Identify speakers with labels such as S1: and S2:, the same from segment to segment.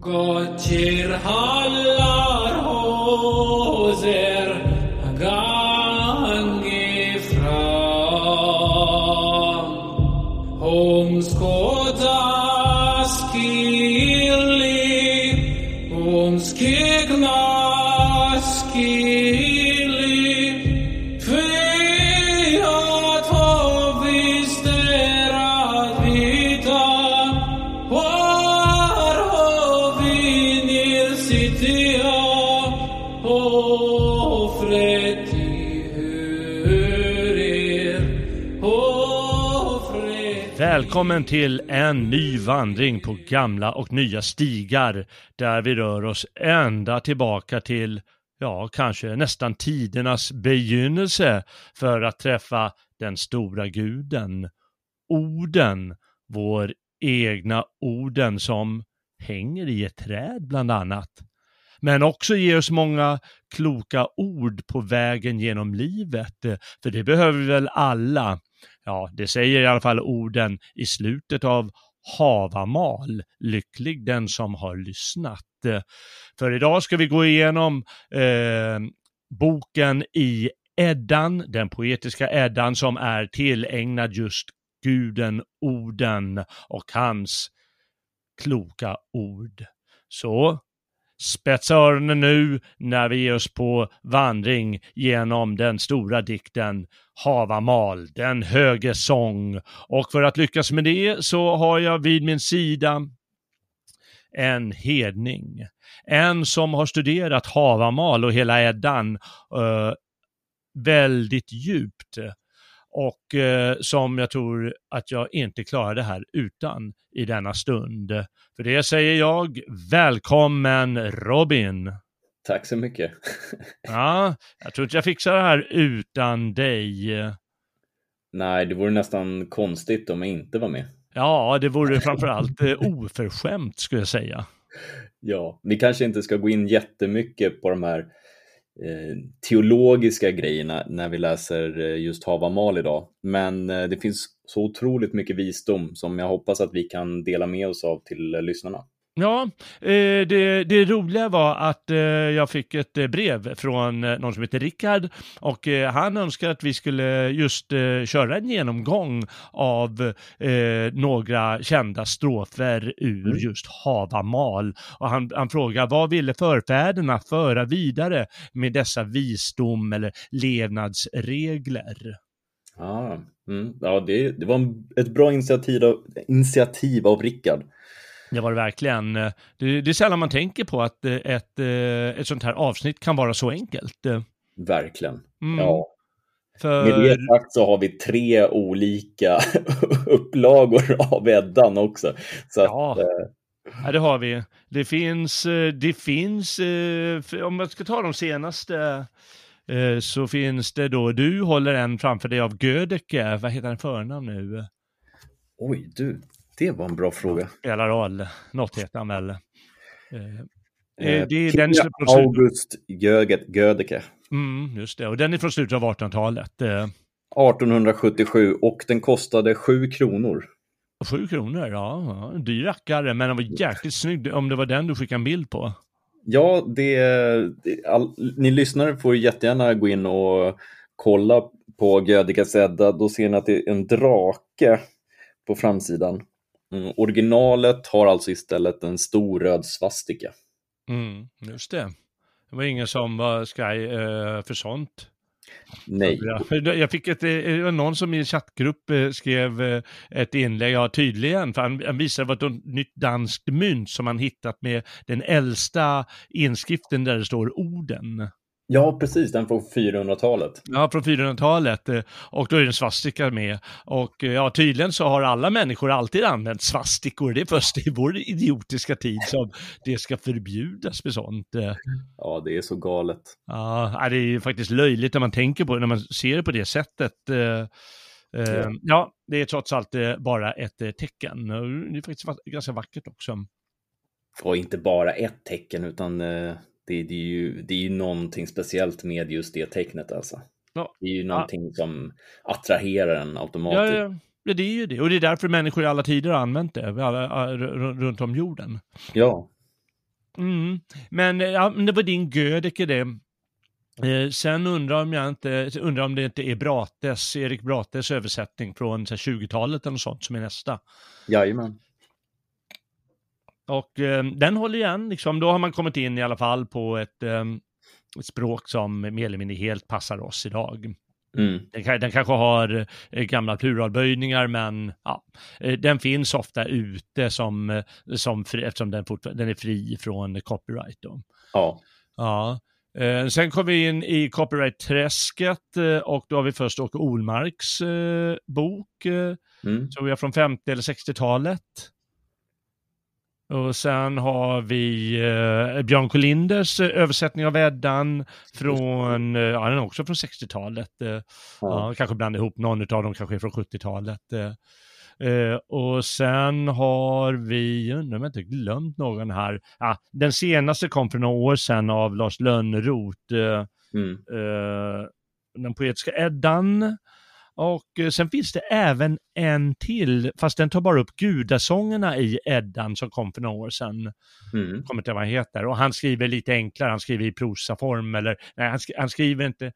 S1: Gottir hallar hos er gange fram. Hon skåda skilli, hon
S2: Välkommen till en ny vandring på gamla och nya stigar där vi rör oss ända tillbaka till, ja, kanske nästan tidernas begynnelse för att träffa den stora guden, orden, vår egna orden som hänger i ett träd bland annat. Men också ger oss många kloka ord på vägen genom livet, för det behöver vi väl alla. Ja, det säger i alla fall orden i slutet av Havamal, lycklig den som har lyssnat. För idag ska vi gå igenom eh, boken i Eddan, den poetiska Eddan som är tillägnad just guden Oden och hans kloka ord. Så spetsa öronen nu när vi ger oss på vandring genom den stora dikten Havamal, den höge sång. Och för att lyckas med det så har jag vid min sida en hedning. En som har studerat Havamal och hela Eddan uh, väldigt djupt och eh, som jag tror att jag inte klarar det här utan i denna stund. För det säger jag, välkommen Robin!
S3: Tack så mycket.
S2: Ja, jag tror inte jag fixar det här utan dig.
S3: Nej, det vore nästan konstigt om jag inte var med.
S2: Ja, det vore framförallt eh, oförskämt skulle jag säga.
S3: Ja, vi kanske inte ska gå in jättemycket på de här Eh, teologiska grejerna när vi läser eh, just just Havamal idag. Men eh, det finns så otroligt mycket visdom som jag hoppas att vi kan dela med oss av till lyssnarna.
S2: Ja, eh, det, det roliga var att eh, jag fick ett eh, brev från någon som heter Rickard och han önskar att vi skulle just köra en genomgång av några kända strofer ur
S3: Mm.
S2: just Havamal. Och han, han frågar vad ville förfäderna föra vidare med dessa visdom eller levnadsregler?
S3: Ah, mm, ja, det, det var en, ett bra initiativ av, initiativ av Rickard.
S2: Det var det verkligen. Det, det är sällan man tänker på att eh, ett, eh, ett sånt här avsnitt kan vara så enkelt.
S3: Verkligen.
S2: Mm.
S3: Ja.
S2: För...
S3: Med det sagt så har vi tre olika upplagor av Eddan också. Så
S2: Ja.
S3: att, eh,
S2: Ja, det har vi. Det finns, det finns, om man ska ta de senaste, så finns det då, du håller en framför dig av Gödeke, vad heter han förnamn nu?
S3: oj du, det var en bra fråga.
S2: Spelar roll, något heter han väl. Eh,
S3: Eh,
S2: eh, det är den
S3: August Gödeke.
S2: Mm, just det, och den är från slutet av 1800-talet. Eh,
S3: 1877 och den kostade 7 kronor.
S2: Sju kronor, ja, en dyr rackare, men den var jäkligt snygg, om det var den du skickade en bild på.
S3: Ja, det, all, ni lyssnare får jättegärna gå in och kolla på Gödekes Edda. Då ser ni att det är en drake på framsidan. Mm, originalet har alltså istället en stor röd svastika.
S2: Mm, just det. Det var ingen som var sky eh, för sånt.
S3: Nej,
S2: Ja, Jag fick ett, eh, någon som i en chattgrupp eh, skrev eh, ett inlägg, ja tydligen, för han, han visade vad ett nytt danskt mynt som han hittat med den äldsta inskriften där det står orden.
S3: Ja, precis, den från 400-talet.
S2: Ja, från 400-talet. eh, Och då är det en svastika med. Och eh, ja, tydligen så har alla människor alltid använt svastikor. Det är först i vår idiotiska tid som det ska förbjudas med sånt. eh.
S3: Ja, det är så galet.
S2: Ja, det är ju faktiskt löjligt när man tänker på det, när man ser det på det sättet.
S3: Ja.
S2: Ja, det är trots allt bara ett tecken. Det är faktiskt ganska vackert också.
S3: Och inte bara ett tecken, utan det, det, är ju, det är ju någonting speciellt med just det tecknet alltså.
S2: Ja.
S3: Det är ju någonting som attraherar en
S2: Ja,
S3: automatiskt.
S2: ja, ja, det är ju det. Och det är därför människor i alla tider har använt det, alla, runt om jorden.
S3: Ja,
S2: Mm. Men eh, ja, det var din Gödeke det. Eh, sen undrar om jag inte, undrar om det inte är Brates, Erik Brates översättning från så här, 20-talet eller något sånt som är nästa.
S3: jajamän.
S2: Och eh, den håller igen, liksom. Då har man kommit in i alla fall på ett, eh, ett språk som mer eller mindre helt passar oss idag.
S3: Mm.
S2: Den, den kanske har eh, gamla pluralböjningar, men ja, eh, den finns ofta ute som, eh, som fri, eftersom den, den är fri från copyright. Då.
S3: Ja,
S2: Ja. Eh, sen kom vi in i copyright-träsket eh, och då har vi först Åke Olmarks eh, bok,
S3: mm.
S2: tror jag från 50 eller 60-talet. Och sen har vi eh, Björn Kolinders eh, översättning av Eddan från, eh, ja den är också från 60-talet. Eh,
S3: ja.
S2: Ja, kanske blanda ihop någon av dem kanske är från 70-talet. Eh, eh, och sen har vi, undrar om jag inte glömt någon här. Ja, den senaste kom för några år sedan av Lars Lönnroth, eh,
S3: Mm.
S2: den poetiska Eddan. Och eh, sen finns det även en till, fast den tar bara upp gudasångerna i Eddan som kom för några år sedan.
S3: Mm.
S2: Kommer inte ihåg vad han heter. Och han skriver lite enklare, han skriver i prosaform eller, nej han, sk- han skriver inte,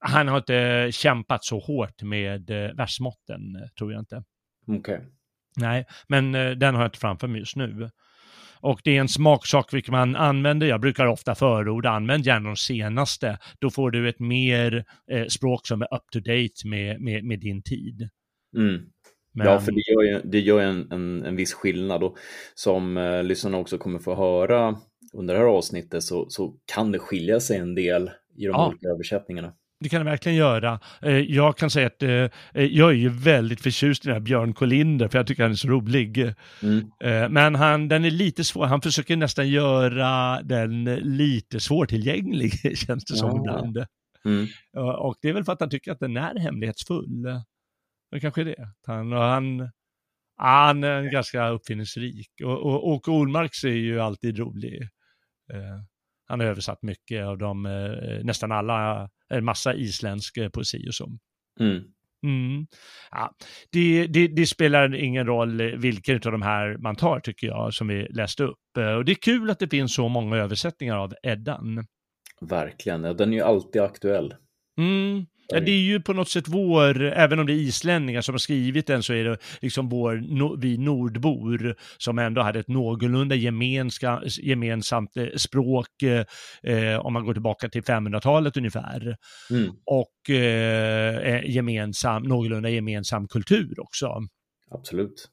S2: han har inte kämpat så hårt med eh, versmåtten, eh, tror jag inte.
S3: Okej.
S2: Nej, men den har jag inte framför mig just nu. Och det är en smaksak vilken man använder. Jag brukar ofta förorda, använd gärna de senaste. Då får du ett mer eh, språk som är up to date med, med, med din tid.
S3: Mm.
S2: Men,
S3: Ja, för det gör ju, det gör en, en, en viss skillnad och som eh, lyssnarna också kommer få höra under det här avsnittet så, så kan det skilja sig en del i de
S2: Ja.
S3: olika översättningarna.
S2: Det kan det verkligen göra. Eh, Jag kan säga att eh, eh, jag är ju väldigt förtjust i den här Björn Kolinder, för jag tycker han är så rolig.
S3: Mm.
S2: Men han, den är lite svår, han försöker nästan göra den lite svårtillgänglig, känns det som
S3: Ja.
S2: ibland.
S3: Mm.
S2: Och det är väl för att han tycker att den är hemlighetsfull. Det kanske är det. Han, och han, han är ganska uppfinningsrik. Och, och Åke Olmarks är ju alltid rolig. Han har översatt mycket av de, nästan alla, en massa isländsk eh, poesi och så.
S3: Mm.
S2: Mm. Ja, det, det, det spelar ingen roll vilken av de här man tar tycker jag, som vi läste upp. Eh, Och det är kul att det finns så många översättningar av Eddan.
S3: Verkligen, den är ju alltid aktuell.
S2: Mm. Ja, det är ju på något sätt vår, även om det är islänningar som har skrivit den, så är det liksom vår, no, vi nordbor som ändå hade ett någorlunda gemenska, gemensamt eh, språk, eh, eh, om man går tillbaka till 500-talet ungefär,
S3: Mm.
S2: och eh, eh, gemensam, någorlunda gemensam kultur också.
S3: Absolut.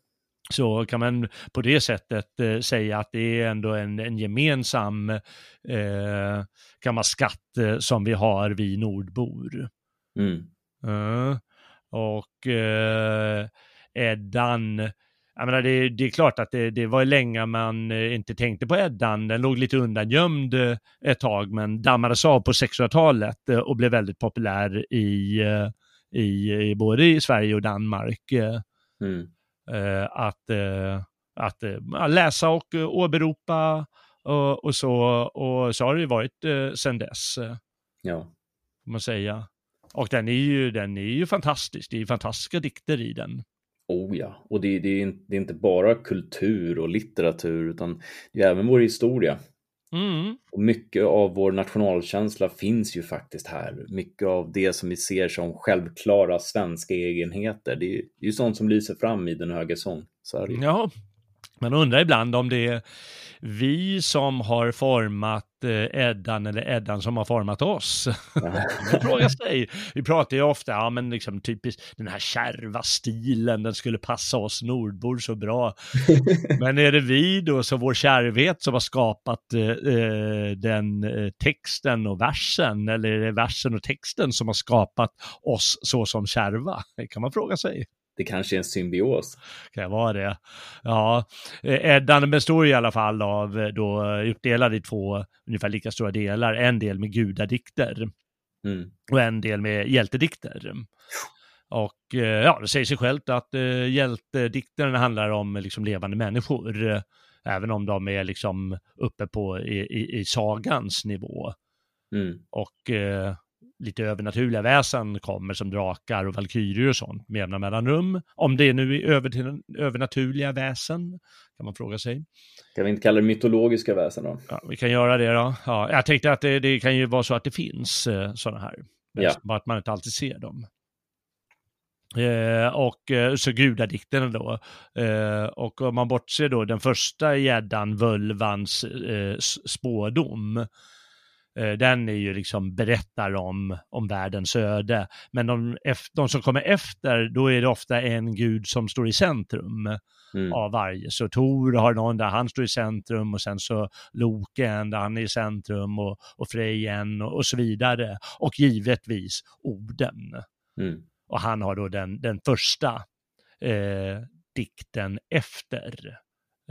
S2: Så kan man på det sättet eh, säga att det är ändå en, en gemensam eh, gammal skatt eh, som vi har, vi nordbor.
S3: Mm.
S2: Ja. och eh, Eddan, jag menar det, det är klart att det, det var länge man eh, inte tänkte på Eddan. Den låg lite undangömd eh, ett tag men dammades av på 600-talet eh, och blev väldigt populär i, i, i både i Sverige och Danmark.
S3: Mm.
S2: att, att eh, läsa och åberopa och, och så. Och så har det ju varit sedan dess,
S3: Ja.
S2: får man säga. Och den är ju, den är ju fantastisk. Det är ju fantastiska dikter i den.
S3: Oh ja, och det, det, är, det är inte bara kultur och litteratur utan det är även vår historia.
S2: Mm.
S3: Och mycket av vår nationalkänsla finns ju faktiskt här. Mycket av det som vi ser som självklara svenska egenheter, det är ju det är ju sånt som lyser fram i Den höga sång. Så.
S2: Ja, man undrar ibland om det är vi som har format Eddan eller Eddan som har format oss? Man frågar sig. Vi pratar ju ofta, ja men liksom typiskt den här kärva stilen, den skulle passa oss nordbor så bra. men är det vi då, så vår kärvhet som har skapat eh, eh, den eh, texten och versen, eller är det versen och texten som har skapat oss så som kärva? Det kan man fråga sig
S3: det kanske är en symbios.
S2: Kan jag vara det? Ja, eh, Eddan består i alla fall av, eh, då uppdelad i två ungefär lika stora delar. En del med gudadikter mm. och en del med hjältedikter. Och eh, ja, det säger sig självt att uh, hjältedikterna handlar om liksom levande människor, även om de är liksom uppe på i, i, i sagans nivå. Mm. Och lite övernaturliga väsen kommer som drakar och valkyrier och sånt med jämna mellanrum. Om det nu är över till övernaturliga väsen, kan man fråga sig.
S3: Kan vi inte kalla det mytologiska väsen då?
S2: Ja, vi kan göra det då. Ja, jag tänkte att det, det kan ju vara så att det finns eh, sådana här, ja. bara att man inte alltid ser dem. Eh, och eh, så gudadikterna då. Eh, och om man bortser då den första gäddan, völvans eh, spådom, den är ju liksom berättar om, om världens öde. Men de, de som kommer efter, då är det ofta en gud som står i centrum mm. av varje. Så Tor har någon där han står i centrum och sen så Loken där han är i centrum och, och Frejen och, och så vidare. Och givetvis Oden. Mm. Och han har då den, den första eh, dikten efter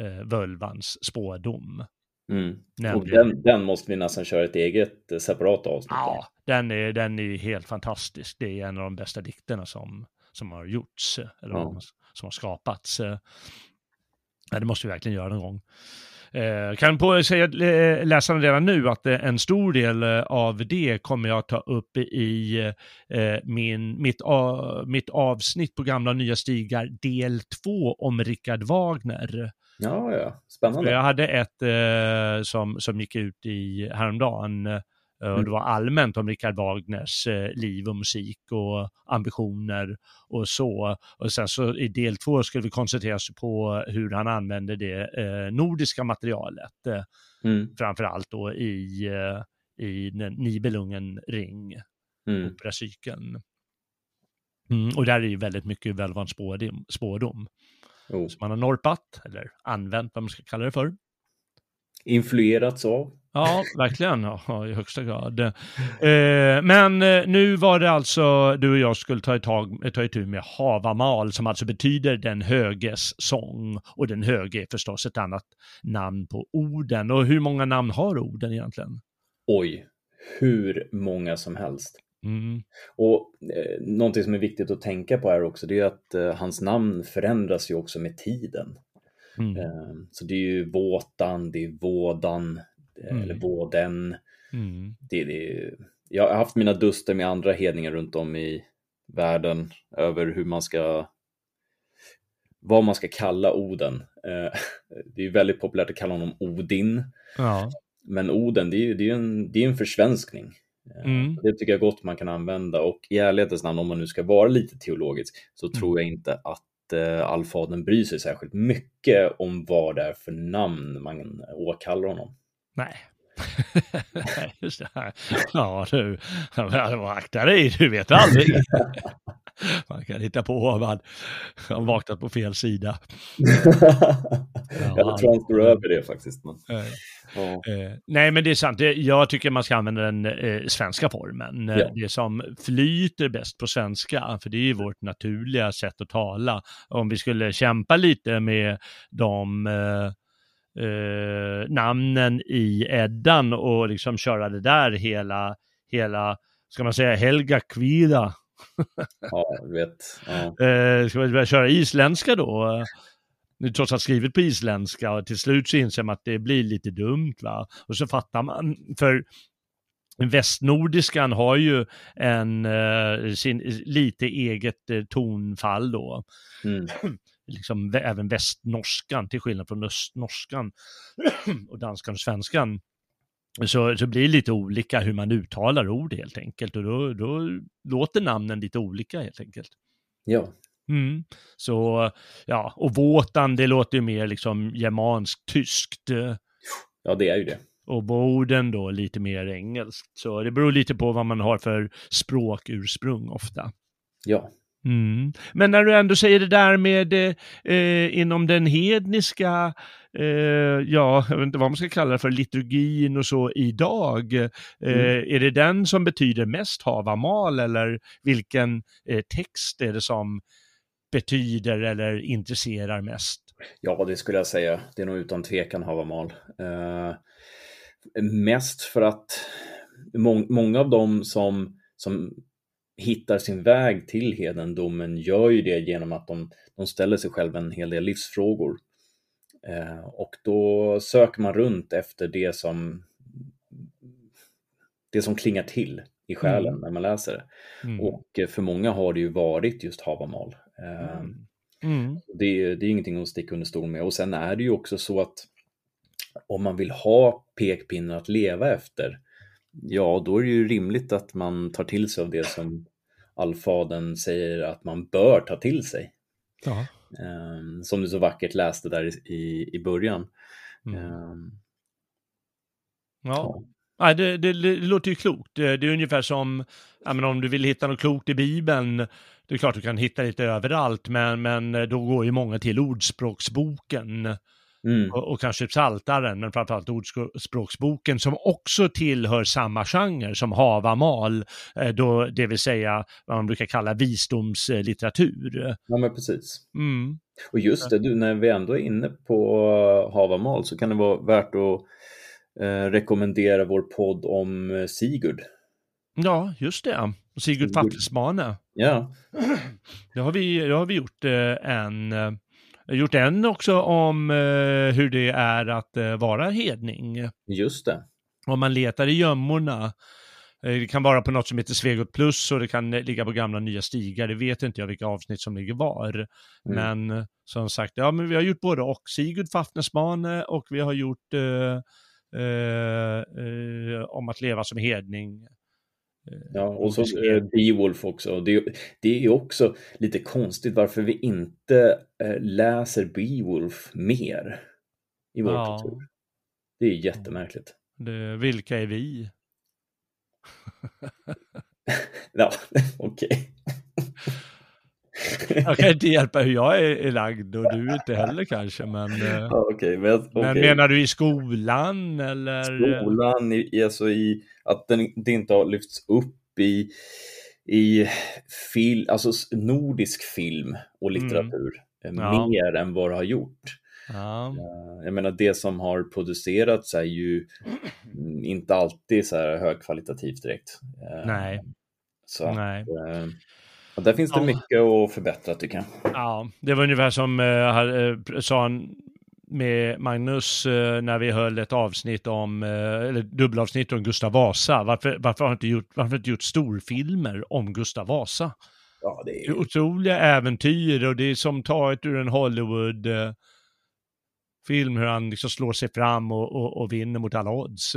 S2: eh, Völvans spådom.
S3: Mm. Och den, den, måste vi nästan köra ett eget eh, separat avsnitt
S2: Ja, den är, den är helt fantastisk. Det är en av de bästa dikterna som, som har gjorts, eller ja. som har skapats. Ja, det måste vi verkligen göra någon gång. Eh, kan på säga läsarna redan nu att eh, en stor del eh, av det kommer jag ta upp i eh, min, mitt, mitt avsnitt på gamla och nya stigar, del två om Richard Wagner.
S3: Ja, ja, spännande.
S2: Jag hade ett eh, som, som gick ut i häromdagen eh, och mm. det var allmänt om Richard Wagners eh, liv och musik och ambitioner och så. Och sen så i del två skulle vi koncentrera oss på hur han använde det eh, nordiska materialet. Eh, mm. Framförallt då i, eh, i Nibelungen ring, mm. operacykeln. Mm, och där är ju väldigt mycket välvan spådom. spådom. Oh. Som man har norpat, eller använt vad man ska kalla det för.
S3: Influerats av.
S2: Ja, verkligen. Ja, I högsta grad. Eh, men eh, nu var det alltså du och jag skulle ta, tag, ta itu med Havamal som alltså betyder den höges sång. Och den höge är förstås ett annat namn på orden. Och hur många namn har orden egentligen?
S3: Oj, hur många som helst. Mm. Och eh, någonting som är viktigt att tänka på här också, det är att eh, hans namn förändras ju också med tiden. Mm. Eh, så det är ju Våtan, det är Vådan, eh, mm. eller Våden. Mm. Det, det, jag har haft mina duster med andra hedningar runt om i världen över hur man ska vad man ska kalla Oden. Eh, det är ju väldigt populärt att kalla honom Odin. Ja. Men Oden, det är ju det är en, det är en försvenskning. Mm. Det tycker jag gott man kan använda och i ärlighetens namn, om man nu ska vara lite teologisk, så mm. tror jag inte att eh, allfadern bryr sig särskilt mycket om vad det är för namn man åkallar honom.
S2: Nej. Just det. Ja, du, akta dig, du vet aldrig. Man kan hitta på om man har vaknat på fel sida.
S3: ja, jag tror han står över det faktiskt. Men...
S2: Ja. Eh, nej, men det är sant. Jag tycker man ska använda den eh, svenska formen. Ja. Det som flyter bäst på svenska, för det är ju vårt naturliga sätt att tala. Om vi skulle kämpa lite med de eh, eh, namnen i Eddan och liksom köra det där hela, hela ska man säga, Helga Kvida
S3: ja, vet. Ja.
S2: Eh, ska vi börja köra isländska då? Nu trots allt skrivit på isländska och till slut så inser man att det blir lite dumt va. Och så fattar man, för västnordiskan har ju en, uh, sin, lite eget uh, tonfall då. Mm. liksom även västnorskan till skillnad från östnorskan och danskan och svenskan så, så blir det lite olika hur man uttalar ord helt enkelt och då, då låter namnen lite olika helt enkelt.
S3: Ja.
S2: Mm. Så ja, och Våtan det låter ju mer liksom germanskt, tyskt.
S3: Ja, det är ju det.
S2: och Boden då lite mer engelskt. Så det beror lite på vad man har för språkursprung ofta.
S3: Ja.
S2: Mm. Men när du ändå säger det där med eh, inom den hedniska, eh, ja, jag vet inte vad man ska kalla det för, liturgin och så idag. Eh, mm. Är det den som betyder mest havamal eller vilken eh, text är det som betyder eller intresserar mest?
S3: Ja, det skulle jag säga. Det är nog utan tvekan havamal. Eh, mest för att må många av dem som, som hittar sin väg till hedendomen gör ju det genom att de, de ställer sig själva en hel del livsfrågor. Eh, och då söker man runt efter det som, det som klingar till i själen mm. när man läser det. Mm. Och för många har det ju varit just Havamal. Eh, mm. mm. Det, det är ingenting att sticka under stol med. Och sen är det ju också så att om man vill ha pekpinnar att leva efter, ja då är det ju rimligt att man tar till sig av det som allfaden säger att man bör ta till sig. Ja. Um, som du så vackert läste där i, i början. Mm. Um,
S2: ja. ja. det, det, det, låter ju klokt. Det, det är ungefär som menar, om du vill hitta något klokt i Bibeln. Det är klart du kan hitta lite överallt, men, men då går ju många till Ordspråksboken. Mm. Och, och, kanske Psaltaren, men framförallt Ordspråksboken som också tillhör samma genre som Havamal, eh, då, det vill säga vad man brukar kalla visdomslitteratur.
S3: Ja, men precis. Mm. Och just det, du, när vi ändå är inne på Havamal så kan det vara värt att eh, rekommendera vår podd om eh, Sigurd.
S2: Ja, just det. Sigurd Fattelsmane.
S3: Ja.
S2: Det har vi, det har vi gjort eh, en eh, gjort en också om eh, hur det är att eh, vara hedning.
S3: Just det.
S2: Om man letar i gömmorna. Eh, det kan vara på något som heter Svegot Plus och det kan ligga på gamla nya stigar. Det vet inte jag vilka avsnitt som ligger var. Mm. Men som sagt, ja men vi har gjort både och. Sigurd Fafnesmane och vi har gjort eh, eh, om att leva som hedning.
S3: Ja, och så eh, Beowulf också. Det, det är också lite konstigt varför vi inte eh, läser Beowulf mer i vår ja. kultur. Det är jättemärkligt.
S2: Det, vilka är vi?
S3: ja, okej.
S2: Jag kan inte hjälpa hur jag är, är lagd och du inte heller kanske, men...
S3: Eh, ja, okay, men, okay.
S2: men menar du i skolan eller?
S3: Skolan, i, alltså i att den, det inte har lyfts upp i, i fil, alltså nordisk film och mm. litteratur mm. ja. mer än vad det har gjort. Ja. Eh, jag menar det som har producerats är ju inte alltid så här högkvalitativt direkt.
S2: Nej.
S3: Så Nej. Att, och där finns det ja. mycket att förbättra tycker jag.
S2: Ja, det var ungefär som äh, sa han med Magnus äh, när vi höll ett avsnitt om, äh, eller dubbelavsnitt om Gustav Vasa. Varför, varför har inte gjort, varför inte gjort storfilmer om Gustav Vasa? Ja, det är... Otroliga äventyr och det är som taget ur en Hollywood film hur han liksom slår sig fram och, och, och vinner mot alla odds.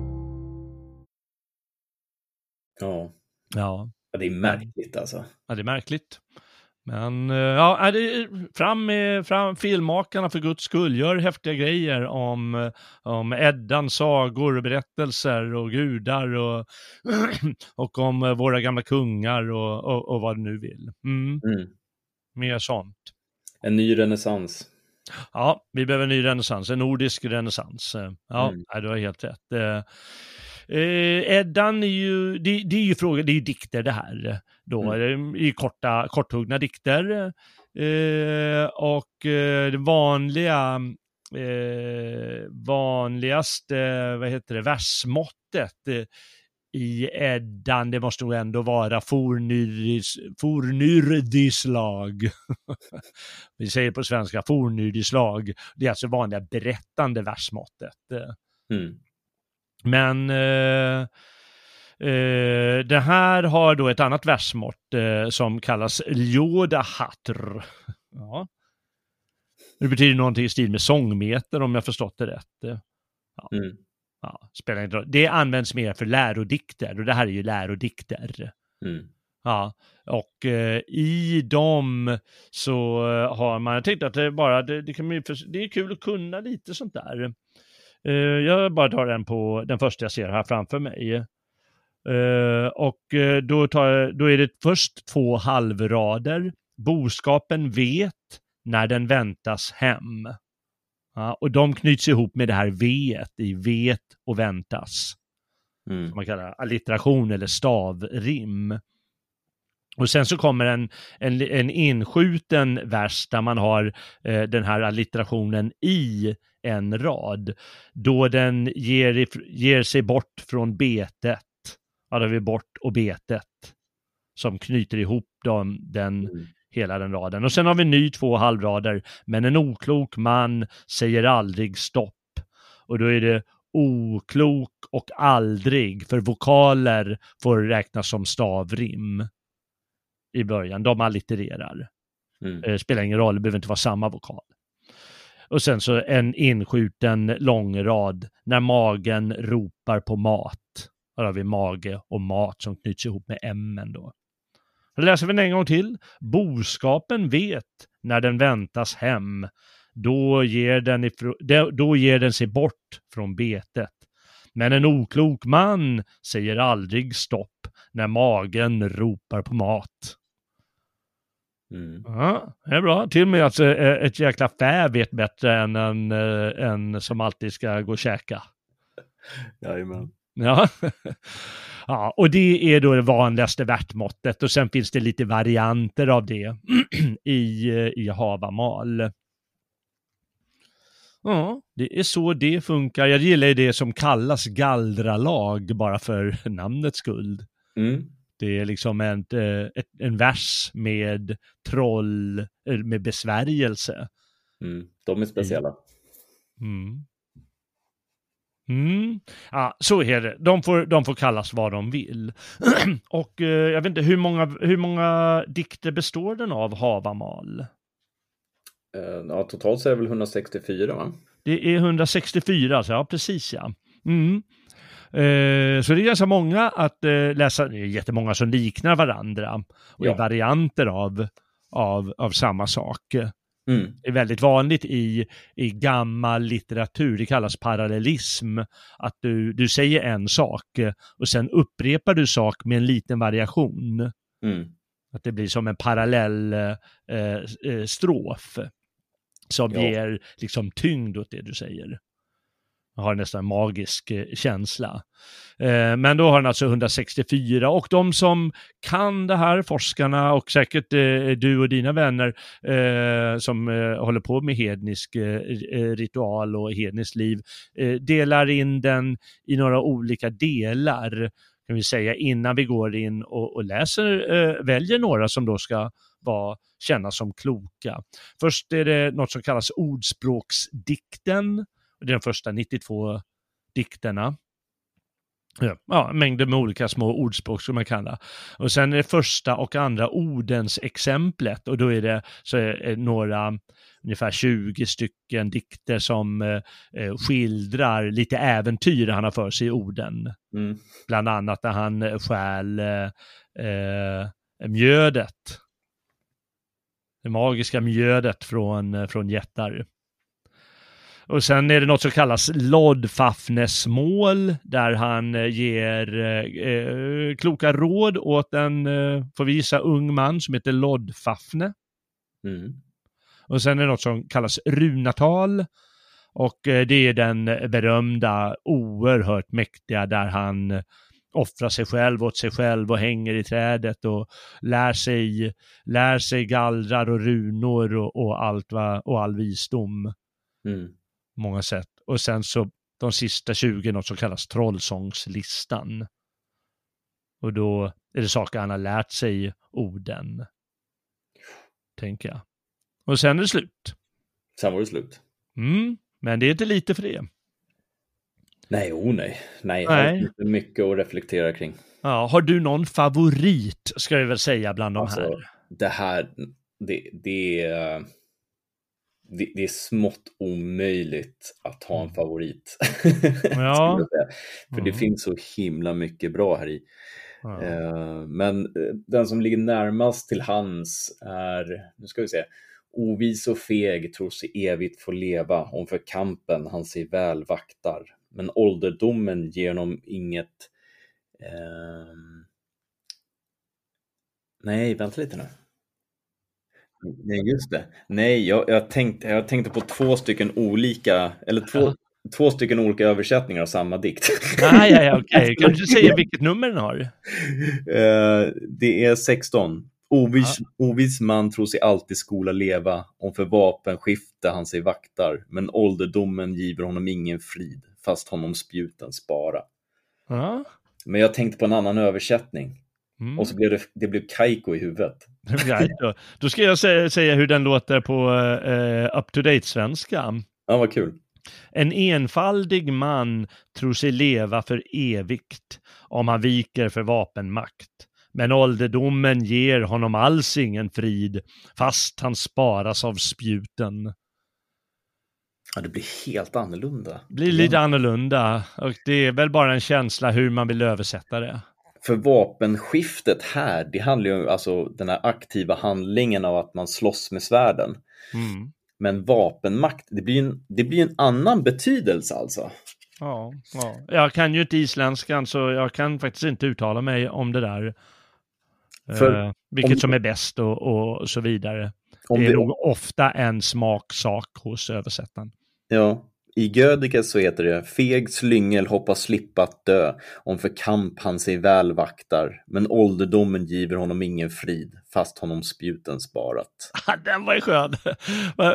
S3: Ja.
S2: Ja.
S3: ja det är märkligt alltså.
S2: Ja, det är märkligt. Men eh, ja, det, fram med fram, filmmakarna för guds skull. Gör häftiga grejer om, om Eddan, sagor och berättelser och gudar och, och om våra gamla kungar och, och, och vad du nu vill. Mm. Mm. Mer sånt.
S3: En ny renässans.
S2: Ja, vi behöver en ny renässans, en nordisk renässans. Ja, mm. du har helt rätt. Eh, Eddan är ju, det, det är ju fråga, det är ju dikter det här då, mm. i korta, korthuggna dikter. Eh, och eh, det vanliga, eh, vanligaste, vad heter det, versmåttet, i Eddan, det måste nog ändå vara fornyrdislag. Vi säger på svenska fornyrdislag. Det är alltså vanliga berättande versmåttet.
S3: Mm.
S2: Men eh, eh, det här har då ett annat versmått eh, som kallas Ljodahatr. Ja. Det betyder någonting i stil med sångmeter om jag förstått det rätt.
S3: Mm.
S2: Ja, spelar inte roll. Det används mer för lärodikter och det här är ju lärodikter.
S3: Mm.
S2: Ja, och eh, i dem så har man, jag tänkte att det bara, det, det, kan, det är kul att kunna lite sånt där. Eh, jag bara tar den på den första jag ser här framför mig. Eh, och eh, då, tar, då är det först två halvrader. Boskapen vet när den väntas hem. Ja, och de knyts ihop med det här V i vet och väntas
S3: Mm.
S2: som man kallar allitteration eller stavrim. Och sen så kommer en, en, en inskjuten vers där man har eh, den här allitterationen i en rad, då den ger, ger sig bort från betet. Ja, då har vi bort och betet som knyter ihop dem, den,
S3: Mm.
S2: hela den raden. Och sen har vi ny två halvrader, men en oklok man säger aldrig stopp. Och då är det oklok och aldrig, för vokaler får räknas som stavrim i början. De allittererar.
S3: Mm.
S2: Eh, spelar ingen roll, det behöver inte vara samma vokal. Och sen så en inskjuten lång rad när magen ropar på mat. Här har vi mage och mat som knyts ihop med M då. Då läser vi den en gång till. Boskapen vet när den väntas hem. Då ger den, ifrå- då ger den sig bort från betet. Men en oklok man säger aldrig stopp när magen ropar på mat.
S3: Mm.
S2: Ja, det är bra. Till och med att eh, ett jäkla fä vet bättre än en, eh, en som alltid ska gå och käka.
S3: Jajamän.
S2: Ja. ja, och det är då det vanligaste värtmåttet och sen finns det lite varianter av det i, eh, i Havamal. Ja, det är så det funkar. Jag gillar ju det som kallas gallralag bara för namnets skull.
S3: Mm.
S2: Det är liksom en, eh, en vers med troll, eh, med besvärjelse.
S3: Mm. De är speciella.
S2: Mm. Mm. Ja, så är det. De får, de får kallas vad de vill. Och eh, jag vet inte, hur många, hur många dikter består den av, Havamal?
S3: Ja, totalt så är det väl 164 va?
S2: Det är 164, alltså, ja precis ja. Mm. Eh, så det är ganska många att eh, läsa, det är jättemånga som liknar varandra och
S3: Ja.
S2: är varianter av, av, av samma sak.
S3: Mm.
S2: är väldigt vanligt i, i gammal litteratur, det kallas parallellism, att du, du säger en sak och sen upprepar du sak med en liten variation.
S3: Mm.
S2: Att det blir som en parallell eh, eh, strof som
S3: Ja.
S2: ger liksom tyngd åt det du säger. Har nästan en magisk eh, känsla. Eh, men då har den alltså 164 och de som kan det här, forskarna och säkert eh, du och dina vänner som håller på med hednisk ritual och hedniskt liv, delar in den i några olika delar kan vi säga innan vi går in och, och läser, väljer några som då ska vara, kännas som kloka. Först är det något som kallas ordspråksdikten. Det är de första 92 dikterna. Ja, mängder med olika små ordspråk som man kallar. Och sen är det första och andra ordens exemplet och då är det så är några, ungefär 20 stycken dikter som eh, eh, skildrar lite äventyr han har för sig i orden.
S3: Mm.
S2: Bland annat när han eh, stjäl eh, eh, mjödet. Det magiska mjödet från, från jättar. Och sen är det något som kallas Lodfafnesmål, där han eh, ger eh, eh, kloka råd åt en, eh, får vi gissa, ung man som heter Lodfafne.
S3: Mm.
S2: Och sen är det något som kallas runatal. Och eh, det är den berömda, oerhört mäktiga där han offrar sig själv åt sig själv och hänger i trädet och lär sig, lär sig gallrar och runor och, och allt va, och all visdom
S3: Mm.
S2: Många sätt. Och sen så de sista 20 något som kallas trollsångslistan. Och då är det saker han har lärt sig orden. Tänker jag. Och sen är det slut.
S3: Sen var det slut.
S2: Mm, men det är inte lite för det.
S3: Nej, oh nej. Nej,
S2: Nej.
S3: nej. mycket att reflektera kring.
S2: Ja, har du någon favorit, ska vi väl säga, bland de
S3: Alltså,
S2: här?
S3: det här, det, det, är, det, det är smått omöjligt att ha en favorit.
S2: Ja.
S3: För det
S2: Mm.
S3: finns så himla mycket bra här i.
S2: Ja.
S3: Eh, Men eh, den som ligger närmast till hands är, nu ska vi se, Ovis och feg tror sig evigt få leva, om för kampen han sig väl vaktar. Men ålderdomen ger honom inget... ehm, Nej, vänta lite nu. Nej, just det. Nej, jag, jag, tänkte, jag tänkte på två stycken olika, eller två,
S2: Ja.
S3: två stycken olika översättningar av samma dikt.
S2: Nej, ja, ja, okej. Kan du säga vilket nummer den har?
S3: Eh, det är 16. Ovis, ovis man tror sig alltid skola leva, om för vapenskifte han sig vaktar, men ålderdomen giver honom ingen frid, fast honom spjuten spara.
S2: Ja.
S3: Men jag tänkte på en annan översättning,
S2: Mm.
S3: och så blev det, det blev Kaiko i huvudet.
S2: Right, då. då ska jag säga, säga hur den låter på eh, up-to-date-svenska.
S3: Ja, vad kul.
S2: En enfaldig man tror sig leva för evigt om han viker för vapenmakt. Men ålderdomen ger honom alls ingen frid, fast han sparas av spjuten.
S3: Ja, det blir helt annorlunda.
S2: Blir lite annorlunda och det är väl bara en känsla hur man vill översätta det.
S3: För vapenskiftet här, det handlar ju om alltså, den här aktiva handlingen av att man slåss med svärden.
S2: Mm.
S3: Men vapenmakt, det blir en, det blir en annan betydelse alltså.
S2: Ja, ja, jag kan ju inte isländskan så jag kan faktiskt inte uttala mig om det där.
S3: För
S2: eh, vilket
S3: om-
S2: som är bäst och, och så vidare. Det är
S3: det-
S2: nog ofta en smaksak hos översättaren.
S3: Ja, i Gödike så heter det Feg slyngel hoppas slippa att dö, om för kamp han sig väl vaktar, men ålderdomen giver honom ingen frid, fast honom spjuten sparat.
S2: Ah, Den var ju skön.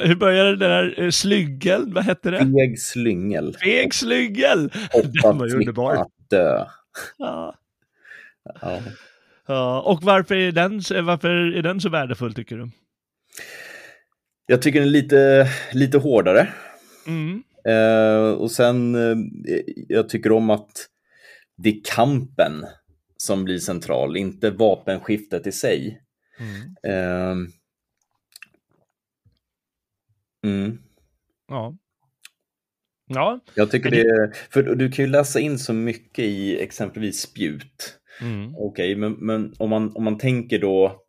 S2: Hur började den där eh, slyggeln? Vad hette det?
S3: Feg slyngel
S2: Feg slyggel! Den var ju underbar.
S3: att dö.
S2: Ja.
S3: Ja.
S2: Ja, och varför är, den, varför är den så värdefull tycker du?
S3: Jag tycker den är lite, lite hårdare.
S2: Mm.
S3: Eh, och sen, eh, jag tycker om att det är kampen som blir central, inte vapenskiftet i sig.
S2: Mm.
S3: Eh, mm.
S2: Ja. Ja.
S3: Jag tycker det är, för du kan ju läsa in så mycket i exempelvis spjut.
S2: Mm.
S3: Okej, men, men om, man, om man tänker då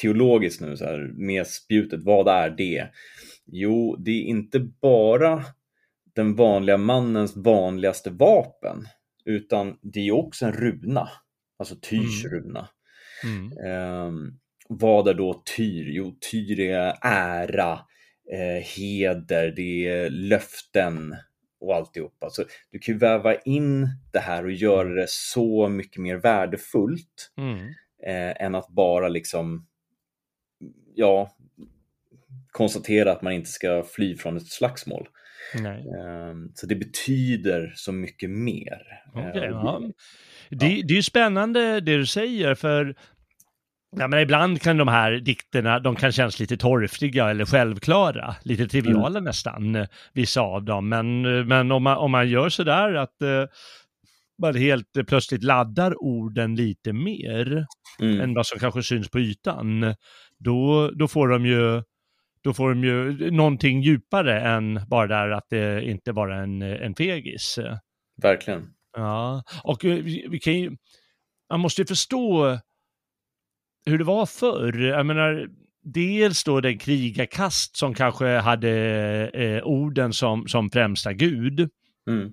S3: teologiskt nu så här med spjutet, vad är det? Jo, det är inte bara den vanliga mannens vanligaste vapen, utan det är också en runa, alltså Tyrs runa.
S2: Mm.
S3: Ehm, vad är då Tyr? Jo, Tyr är ära, eh, heder, det är löften och alltihopa. Så du kan ju väva in det här och göra det så mycket mer värdefullt
S2: Mm.
S3: eh, än att bara liksom, ja, konstatera att man inte ska fly från ett slagsmål.
S2: Nej.
S3: Ehm, så det betyder så mycket mer.
S2: Okej,
S3: Eh,
S2: ja. Det, det är ju spännande det du säger, för ja, men ibland kan de här dikterna, de kan kännas lite torftiga eller självklara, lite triviala nästan, eh, vissa av dem. Men, men om, man, om man gör sådär att eh, man helt eh, plötsligt laddar orden lite mer
S3: Mm.
S2: än vad som kanske syns på ytan, då, då får de ju då får de ju någonting djupare än bara där att det inte bara är en, en fegis.
S3: Verkligen.
S2: Ja, och eh, vi, vi kan ju, man måste ju förstå hur det var förr. Jag menar, dels då den krigarkast som kanske hade eh, orden som, som främsta gud,
S3: Mm.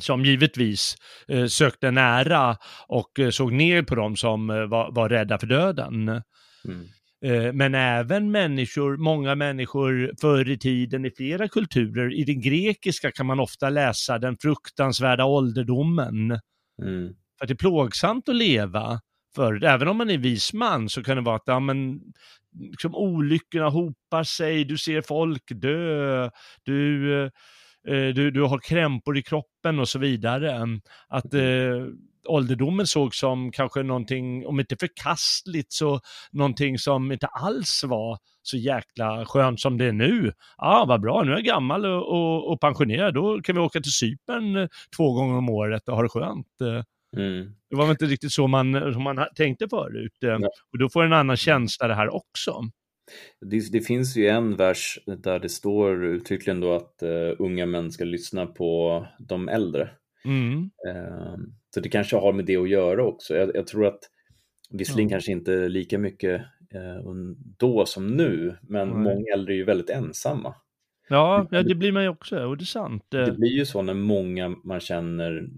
S2: som givetvis eh, sökte nära och eh, såg ner på dem som eh, var, var rädda för döden.
S3: Mm.
S2: Eh, Men även människor, många människor förr i tiden i flera kulturer, i den grekiska kan man ofta läsa den fruktansvärda ålderdomen.
S3: Mm.
S2: För att det är plågsamt att leva. För även om man är vis man så kan det vara att ja, men, liksom, olyckorna hopar sig, du ser folk dö, du, eh, du, du har krämpor i kroppen och så vidare. Att, eh, ålderdomen såg som kanske någonting, om inte förkastligt, så någonting som inte alls var så jäkla skönt som det är nu. Ja, ah, vad bra, nu är jag gammal och, och, och pensionerad, då kan vi åka till Cypern eh, två gånger om året och ha det skönt. Eh, Mm. Det var väl inte riktigt så man, som man tänkte förut. Ja. Och då får en annan känsla det här också.
S3: Det, det, finns ju en vers där det står uttryckligen då att uh, unga män ska lyssna på de äldre. Mm. Uh, så det kanske har med det att göra också. Jag, jag tror att visserligen ja. kanske inte lika mycket uh, då som nu, men Nej. många äldre är ju väldigt ensamma.
S2: Ja, ja, det blir man ju också, och det är sant.
S3: Det blir ju så när många man känner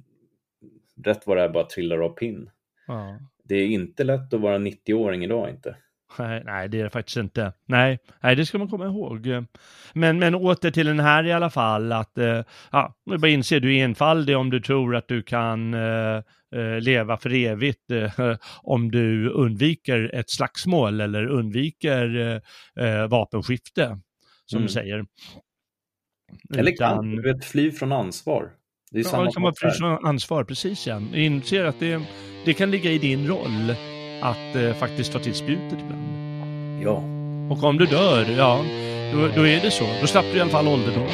S3: rätt vad det är bara trillar av pinn. Ja. Det är inte lätt att vara 90-åring idag inte.
S2: Nej, nej, det är det faktiskt inte. Nej, nej, det ska man komma ihåg. Men, men åter till den här i alla fall, att eh, ja, du bara inse, du är enfaldig om du tror att du kan eh, eh leva för evigt eh, om du undviker ett slagsmål eller undviker eh, vapenskifte, som mm. du säger.
S3: Eller kan du vet, fly från ansvar.
S2: Det är ja, samma sak här. ansvar, precis ja. Inser att det, det kan ligga i din roll att eh, faktiskt ta till spjutet ibland.
S3: Ja.
S2: Och om du dör, ja, då, då är det så. Då slapp du i alla fall ålderdom.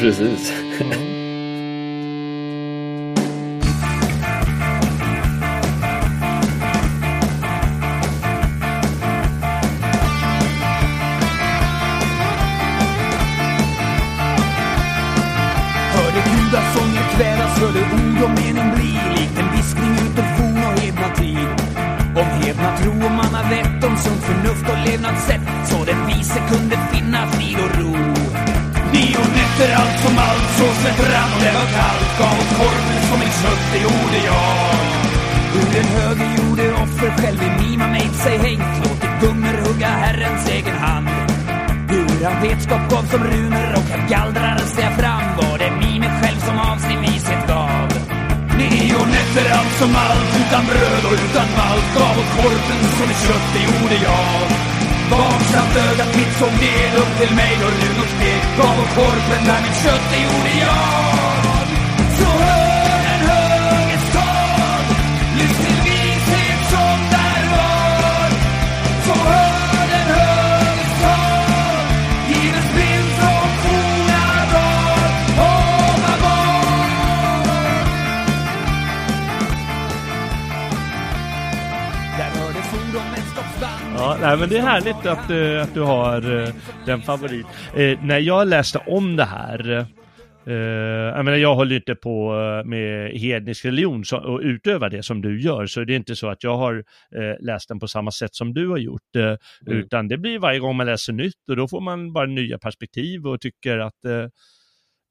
S3: Precis. Ja.
S4: skulle ord och mening sunt och levnadssätt så den vise kunde finna frid och ro. Nio nätter allt som allt så slätt och det var kallt gav åt korven som ett kött, det gjorde jag. Ur den höge gjorde offer själv i mima mig sig hängt låtit gungor hugga Herrens egen hand. Hur han vetskap gav som runor och gallrar sig fram var det mimet själv som av sin. Nio nätter allt som allt, utan bröd och utan malt, gav åt korpen som ett kött, det gjorde jag. Vaksamt ögat mitt såg ned upp till mig och nu något steg, gav åt korpen där mitt kött, det gjorde jag.
S2: Nej, men det är härligt att, uh, att du har uh, den favorit. Uh, när jag läste om det här, uh, jag menar jag håller inte på med hednisk religion så, och utövar det som du gör, så det är inte så att jag har läst den på samma sätt som du har gjort, mm. utan det blir varje gång man läser nytt och då får man bara nya perspektiv och tycker att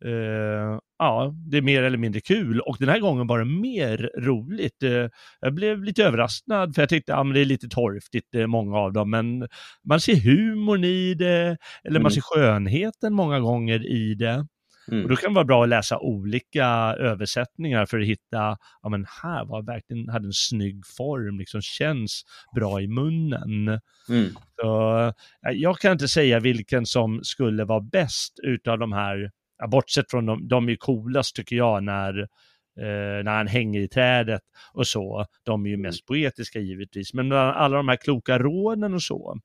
S2: Uh, ja, det är mer eller mindre kul och den här gången var det mer roligt. Uh, jag blev lite överraskad för jag tyckte att ja, det är lite torftigt, uh, många av dem, men man ser humorn i det, eller mm. man ser skönheten många gånger i det. Mm. Och då kan det vara bra att läsa olika översättningar för att hitta, ja men här var verkligen, hade en snygg form, liksom känns bra i munnen. Mm. Så, jag kan inte säga vilken som skulle vara bäst utav de här ja, bortsett från de, de är coolast tycker jag när, eh, när han hänger i trädet och så. De är ju mest poetiska givetvis, men alla de här kloka råden och så.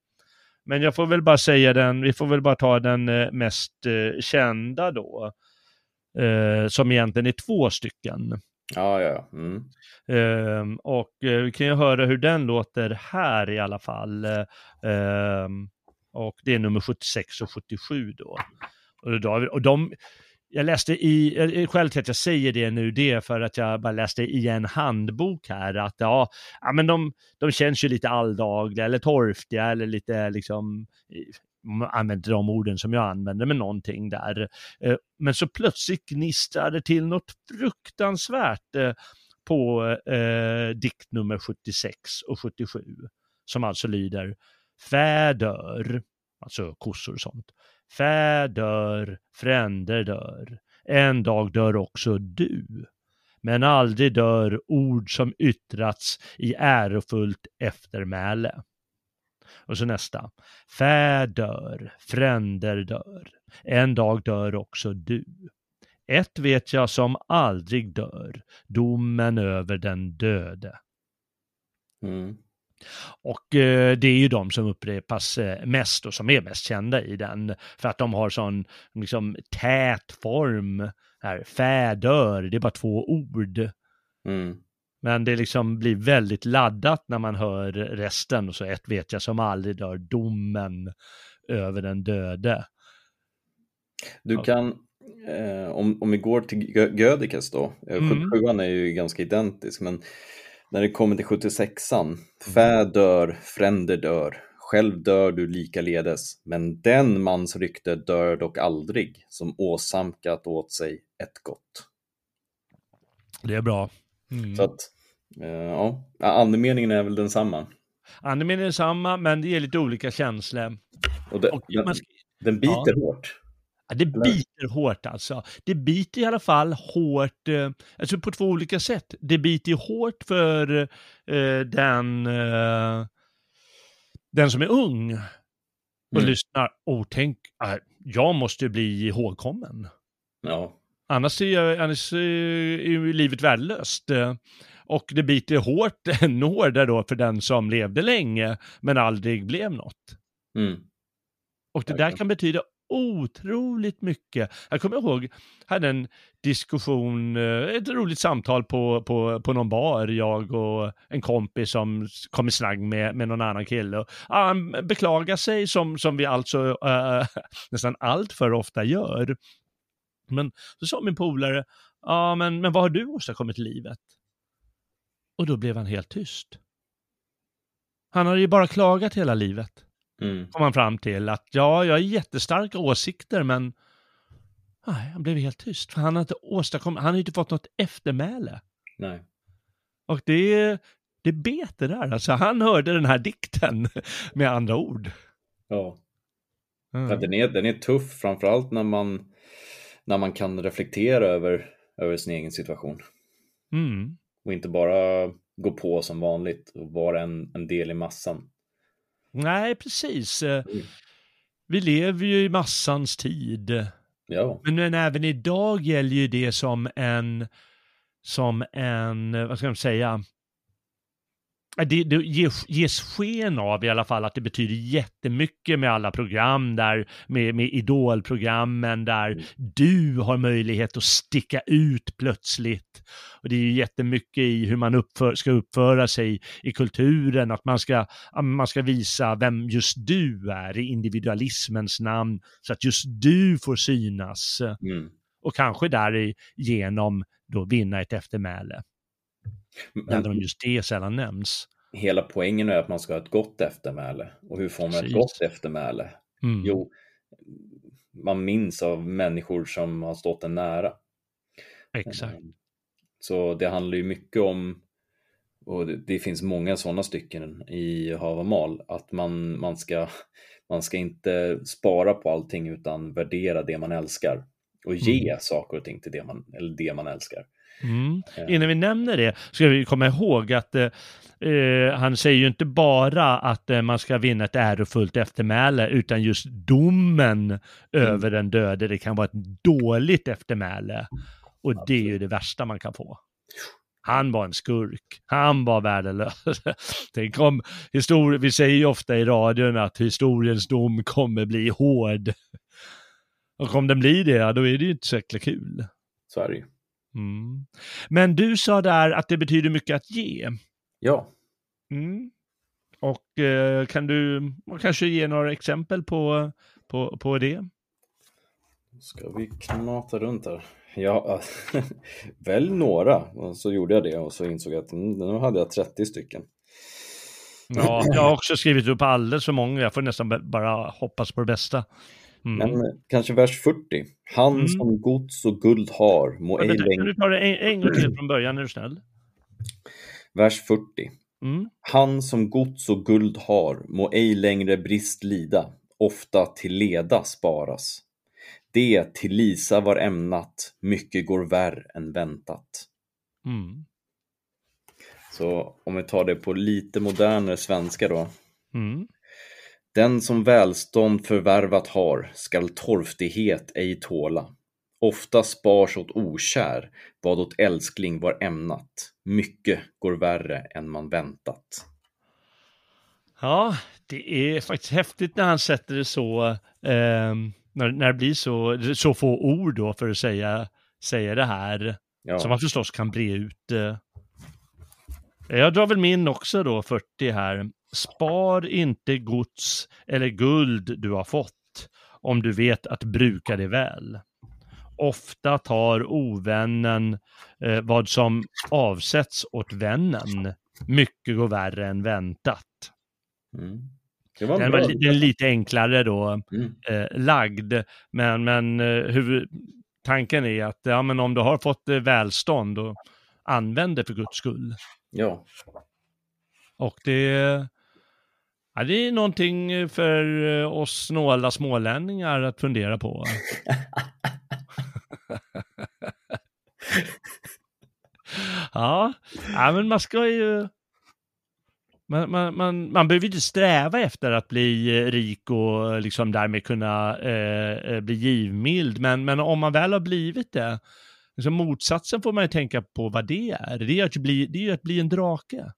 S2: Men jag får väl bara säga den, vi får väl bara ta den eh, mest eh, kända då, eh, som egentligen är två stycken.
S3: Ja, ja. Mm.
S2: Ehm, och eh, vi kan ju höra hur den låter här i alla fall. Ehm, och det är nummer 76 och 77 då. Och, och de, jag läste i, skälet till att jag säger det nu, det är för att jag bara läste i en handbok här att ja, ja men de, de känns ju lite alldagliga eller torftiga eller lite liksom, använder de orden som jag använder med någonting där. Eh, men så plötsligt gnistrar det till något fruktansvärt eh, på eh, dikt nummer 76 och 77, som alltså lyder Fäder, alltså kossor och sånt. Fä dör, fränder dör. En dag dör också du. Men aldrig dör ord som yttrats i ärofullt eftermäle. Och så nästa. Fä dör, fränder dör. En dag dör också du. Ett vet jag som aldrig dör, domen över den döde.
S3: Mm.
S2: Och eh, det är ju de som upprepas eh, mest och som är mest kända i den. För att de har sån liksom, tät form. Här, fädör, det är bara två ord.
S3: Mm.
S2: Men det liksom blir väldigt laddat när man hör resten. Och så ett vet jag som aldrig dör, domen över den döde.
S3: Du kan, eh, om, om vi går till Gö- Gödikes då, eh,
S2: Mm.
S3: 77 är ju ganska identisk, men när det kommer till 76an, fä dör, fränder dör, själv dör du likaledes, men den mans rykte dör dock aldrig, som åsamkat åt sig ett gott.
S2: Det är bra. Mm.
S3: Så att, eh, ja, andemeningen är väl densamma.
S2: Andemeningen är detsamma, men det ger lite olika känslor.
S3: Och det,
S2: Och ska,
S3: den biter hårt.
S2: Det biter hårt alltså. Det biter i alla fall hårt, eh, alltså på två olika sätt. Det biter hårt för eh, den, eh, den som är ung och
S3: Mm.
S2: lyssnar. Och tänk, äh, jag måste bli ihågkommen.
S3: Ja,
S2: Annars är, jag, annars är livet värdelöst. Och det biter hårt ännu hårdare då för den som levde länge men aldrig blev något.
S3: mm.
S2: Och det där kan betyda otroligt mycket. Jag kommer ihåg, hade en diskussion, eh, ett roligt samtal på, på, på någon bar, jag och en kompis som kom i slang med, med någon annan kille. Och, han beklagar sig som, som vi alltså äh, nästan allt för ofta gör. Men så sa min polare, ja men, men vad har du åstadkommit i livet? Och då blev han helt tyst. Han hade ju bara klagat hela livet
S3: Mm.
S2: kom han fram till att ja, jag har jättestarka åsikter men nej, han blev helt tyst. För han har inte åstadkommit, han har inte fått något eftermäle.
S3: Nej.
S2: Och det, det bet det där. Alltså han hörde den här dikten med andra ord.
S3: Ja.
S2: Mm.
S3: Ja, den, är, den är tuff, framförallt när man, när man kan reflektera över, över sin egen situation.
S2: Mm.
S3: Och inte bara gå på som vanligt och vara en, en del i massan.
S2: Nej, precis. Eh,
S3: Mm.
S2: Vi lever ju i massans tid.
S3: Ja,
S2: Men, men även idag gäller ju det som en, som en, eh, vad ska man säga, det, det ges, ges sken av i alla fall att det betyder jättemycket med alla program där, med, med idolprogrammen där
S3: Mm.
S2: du har möjlighet att sticka ut plötsligt. Och det är ju jättemycket i hur man uppför, ska uppföra sig i kulturen, att man ska, man ska visa vem just du är i individualismens namn, så att just du får synas
S3: mm.
S2: och kanske därigenom då vinna ett eftermäle. Även om just det sällan nämns.
S3: hela poängen är att man ska ha ett gott eftermäle. Och hur får man
S2: Precis.
S3: ett gott eftermäle?
S2: Mm.
S3: Jo, man minns av människor som har stått en nära.
S2: Exakt.
S3: Så det handlar ju mycket om, och det, det finns många sådana stycken i Havamal, att man, man, ska, man ska inte spara på allting utan värdera det man älskar och ge
S2: Mm.
S3: saker och ting till det man, eller det man älskar.
S2: Mm. Innan vi nämner det ska vi komma ihåg att eh, eh, han säger ju inte bara att eh, man ska vinna ett ärofullt eftermäle utan just domen över den döde. Det kan vara ett dåligt eftermäle och det är ju det värsta man kan få. Han var en skurk. Han var värdelös. Tänk om histori- vi säger ju ofta i radion att historiens dom kommer bli hård. Och om den blir det, ja, då är det ju inte så jäkla kul.
S3: Så är det ju.
S2: Mm. Men du sa där att det betyder mycket att ge.
S3: Ja,
S2: Mm. Och eh, kan du kanske ge några exempel på, på, på det?
S3: ska vi knata runt här? Ja, välj några. Och så gjorde jag det och så insåg jag att mm, nu hade jag 30 stycken.
S2: Ja, jag har också skrivit upp alldeles för många. Jag får nästan bara hoppas på det bästa. Mm.
S3: Men kanske vers 40. Han
S2: Mm.
S3: som gods och guld har må ej
S2: Vänta, kan
S3: längre...
S2: du ta det en, en gång till från början, är du snäll?
S3: Vers 40.
S2: Mm.
S3: Han som gods och guld har må ej längre brist lida, ofta till leda sparas. Det till Lisa var ämnat, mycket går värr än väntat.
S2: Mm.
S3: Så om vi tar det på lite modernare svenska då.
S2: Mm.
S3: Den som välstånd förvärvat har skall torftighet ej tåla. Ofta spars åt okär, vad åt älskling var ämnat. Mycket går värre än man väntat.
S2: Ja, det är faktiskt häftigt när han sätter det så, eh, när, när det blir så, så få ord då för att säga, säga det här.
S3: Ja.
S2: Som man förstås kan bre ut. Eh. Jag drar väl min också då, 40 här. Spar inte gods eller guld du har fått om du vet att bruka det väl. Ofta tar ovännen eh, vad som avsätts åt vännen. Mycket går värre än väntat.
S3: Mm. Det var
S2: Den var li- den lite enklare då
S3: Mm.
S2: eh, lagd, men, men eh, tanken är att ja, men om du har fått eh, välstånd, och använd det för guds skull.
S3: Ja.
S2: Och det, ja, det är någonting för eh, oss snåla smålänningar att fundera på. ja, ja, men man ska ju... Man, man, man, man behöver inte sträva efter att bli eh, rik och liksom därmed kunna eh, eh, bli givmild, men, men om man väl har blivit det, liksom motsatsen får man ju tänka på vad det är. Det är att bli, det är ju att bli en drake.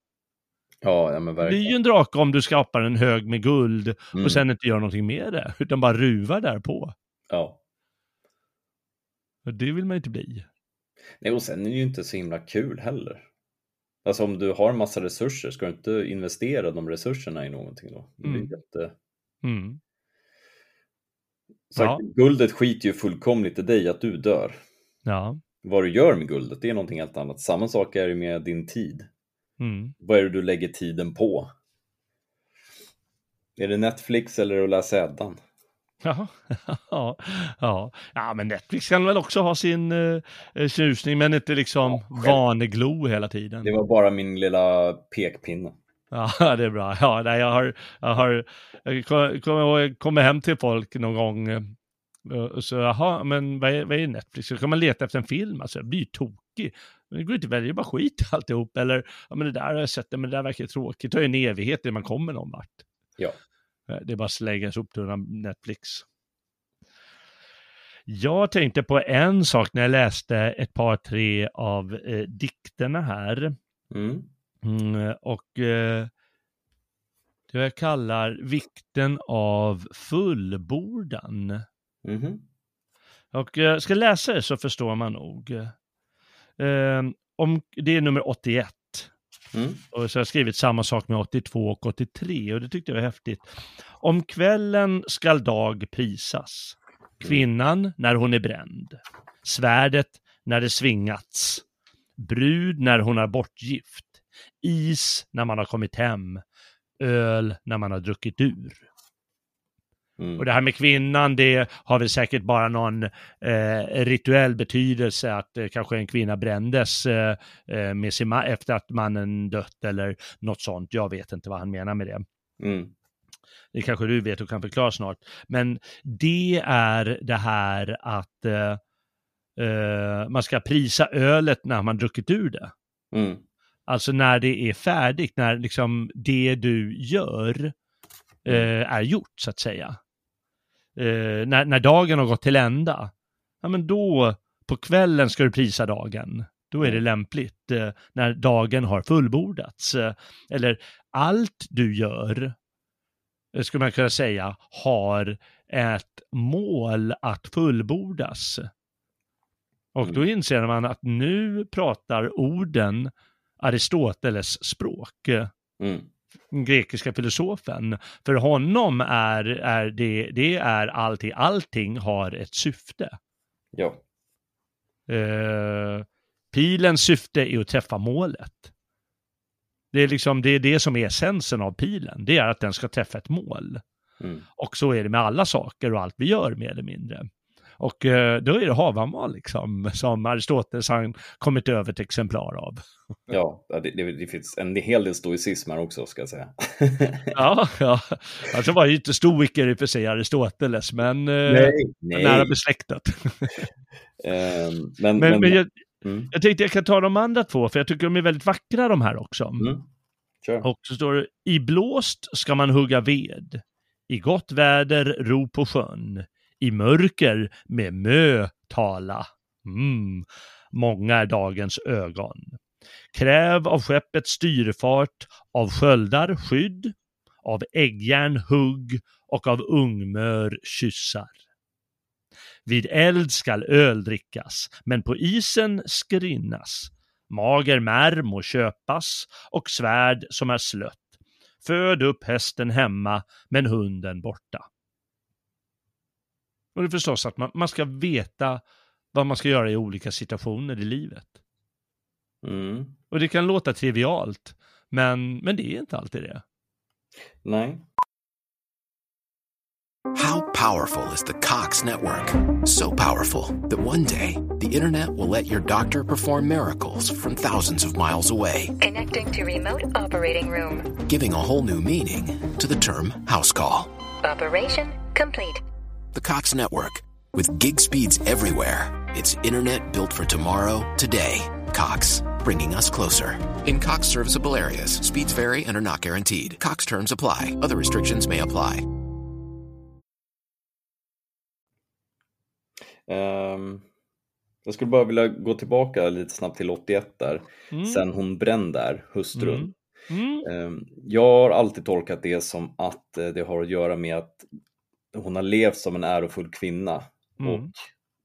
S3: Ja, ja men
S2: Det blir ju
S3: verkligen.
S2: en drake om du skapar en hög med guld
S3: Mm.
S2: och sen inte gör någonting med det, utan bara ruvar där på.
S3: Ja.
S2: Och det vill man ju inte bli.
S3: Nej, och sen är det ju inte så himla kul heller. Alltså om du har en massa resurser, ska du inte investera de resurserna i någonting då? Det blir
S2: Mm.
S3: jätte...
S2: Mm.
S3: Sagt,
S2: Ja.
S3: Guldet skiter ju fullkomligt i dig att du dör.
S2: Ja.
S3: Vad du gör med guldet, det är någonting helt annat. Samma sak är det med din tid.
S2: Mm.
S3: Vad är det du lägger tiden på? Är det Netflix eller att läsa Eddan?
S2: Ja. ja. ja. Ja, men Netflix kan väl också ha sin uh, tjusning, men inte liksom
S3: Ja,
S2: vaneglo hela tiden.
S3: Det var bara min lilla pekpinne.
S2: Ja, det är bra. Ja, nej, jag har, jag har, jag kommer kommer hem till folk någon gång eh, och så, jaha, men vad är, vad är Netflix? Så kan man leta efter en film, alltså jag blir tokig. Men det går inte att välja, bara skit i alltihop. Eller, ja men det där har jag sett, men det där verkar tråkigt. Det tar ju en evighet innan man kommer någon vart.
S3: Ja.
S2: Eh, Det är bara att slänga soptunnan Netflix. Jag tänkte på en sak när jag läste ett par, tre av eh, dikterna här.
S3: Mm.
S2: Mm, och eh, det jag kallar vikten av fullbordan.
S3: Mhm.
S2: Och eh, ska läsa det så förstår man nog. Eh, om, det är nummer 81.
S3: Mm.
S2: Och så har jag skrivit samma sak med 82 och 83 och det tyckte jag var häftigt. Om kvällen skall dag prisas. Kvinnan när hon är bränd. Svärdet när det svingats. Brud när hon är bortgift. Is när man har kommit hem. Öl när man har druckit ur.
S3: Mm.
S2: Och det här med kvinnan, det har väl säkert bara någon eh, rituell betydelse att eh, kanske en kvinna brändes eh, eh, med sin ma- efter att mannen dött eller något sånt. Jag vet inte vad han menar med det.
S3: Mm.
S2: Det kanske du vet och kan förklara snart. Men det är det här att eh, eh, man ska prisa ölet när man druckit ur det.
S3: Mm.
S2: Alltså när det är färdigt, när liksom det du gör eh, är gjort så att säga. Eh, när, när dagen har gått till ända, ja men då på kvällen ska du prisa dagen. Då är det lämpligt eh, när dagen har fullbordats. Eh, eller allt du gör, eh, skulle man kunna säga, har ett mål att fullbordas. Och då inser man att nu pratar orden Aristoteles språk,
S3: Mm.
S2: Grekiska filosofen. För honom är, är det, det är allting, allting har ett syfte.
S3: Ja.
S2: Eh, pilens syfte är att träffa målet. Det är liksom det, är det som är essensen av pilen, det är att den ska träffa ett mål.
S3: Mm.
S2: Och så är det med alla saker och allt vi gör mer eller mindre. Och eh, då är det havamal liksom, som Aristoteles har kommit över ett exemplar av.
S3: Ja, det, det, det finns en hel del stoicism här också ska jag säga.
S2: Ja, ja. Alltså var ju inte stoiker i och för sig Aristoteles, men eh,
S3: nej.
S2: nära besläktat.
S3: Ehm, men,
S2: Men, men jag,
S3: mm.
S2: jag tänkte jag kan ta de andra två, för jag tycker de är väldigt vackra de här också.
S3: Mm. Kör.
S2: Och så står det, i blåst ska man hugga ved, i gott väder ro på sjön, i mörker med mö tala. Mm. Många är dagens ögon. Kräv av skeppet styrfart, av sköldar skydd, av äggjärn hugg och av ungmör kyssar. Vid eld skall öl drickas, men på isen skrinnas. Mager märr må köpas och svärd som är slött. Föd upp hästen hemma, men hunden borta. Och det är förstås att man, man ska veta vad man ska göra i olika situationer i livet.
S3: Mm.
S2: Och det kan låta trivialt, men, men det är inte alltid det.
S3: Nej.
S5: How powerful is the Cox network? So powerful that one day the internet will let your doctor perform miracles from thousands of miles away,
S6: Connecting to remote operating room.
S5: giving a whole new meaning to the term house call.
S6: Operation complete.
S5: The Cox network, with gig speeds everywhere, it's internet built for tomorrow, today. Cox, bringing us closer. In Cox serviceable areas, speeds vary and are not guaranteed. Cox terms apply, other restrictions may apply.
S3: Ehm, jag skulle bara vilja gå tillbaka lite snabbt till 81 där,
S2: Mm.
S3: sen hon bränn där, hustrun.
S2: Mm. Mm.
S3: Ehm, Jag har alltid tolkat det som att eh, det har att göra med att hon har levt som en ärofull kvinna
S2: Mm.
S3: och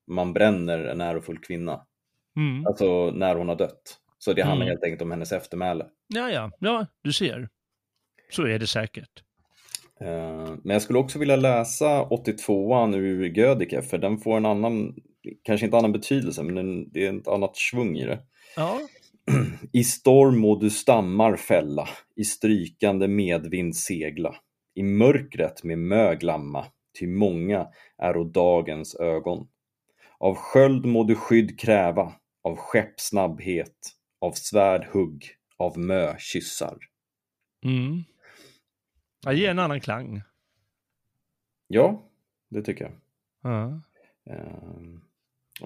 S3: man bränner en ärofull kvinna,
S2: Mm.
S3: alltså när hon har dött. Så det handlar
S2: Mm.
S3: helt enkelt om hennes eftermäle.
S2: Ja, ja, ja, du ser. Så är det säkert.
S3: Eh, Men jag skulle också vilja läsa 82an ur Gödike för den får en annan, kanske inte annan betydelse, men den, det är ett annat svung i det.
S2: Ja.
S3: I storm må du stammar fälla, i strykande medvind segla, i mörkret med mö glamma, ty många är dagens ögon. Av sköld må du skydd kräva, av skeppsnabbhet, av svärd hugg, av mö kyssar.
S2: Mm. Jag ger en annan klang.
S3: Ja, det tycker jag.
S2: Ja.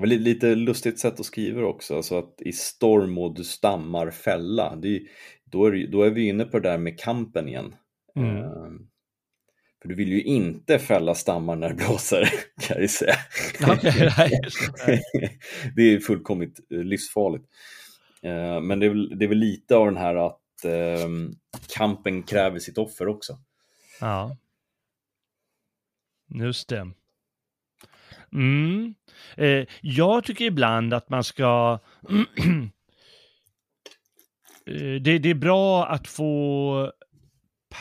S3: Li- lite lustigt sätt att skriva också, alltså att i storm och du stammar fälla. Är, då, är, då är vi inne på det där med kampen igen.
S2: Mm.
S3: Ehm, För du vill ju inte fälla stammar när det blåser, kan jag ju säga.
S2: Det.
S3: är fullkomligt eh, livsfarligt. Ehm, Men det är, väl, det är väl lite av den här att ehm, kampen kräver sitt offer också.
S2: Ja. Just det. Mm. Eh, jag tycker ibland att man ska... Eh, det, det är bra att få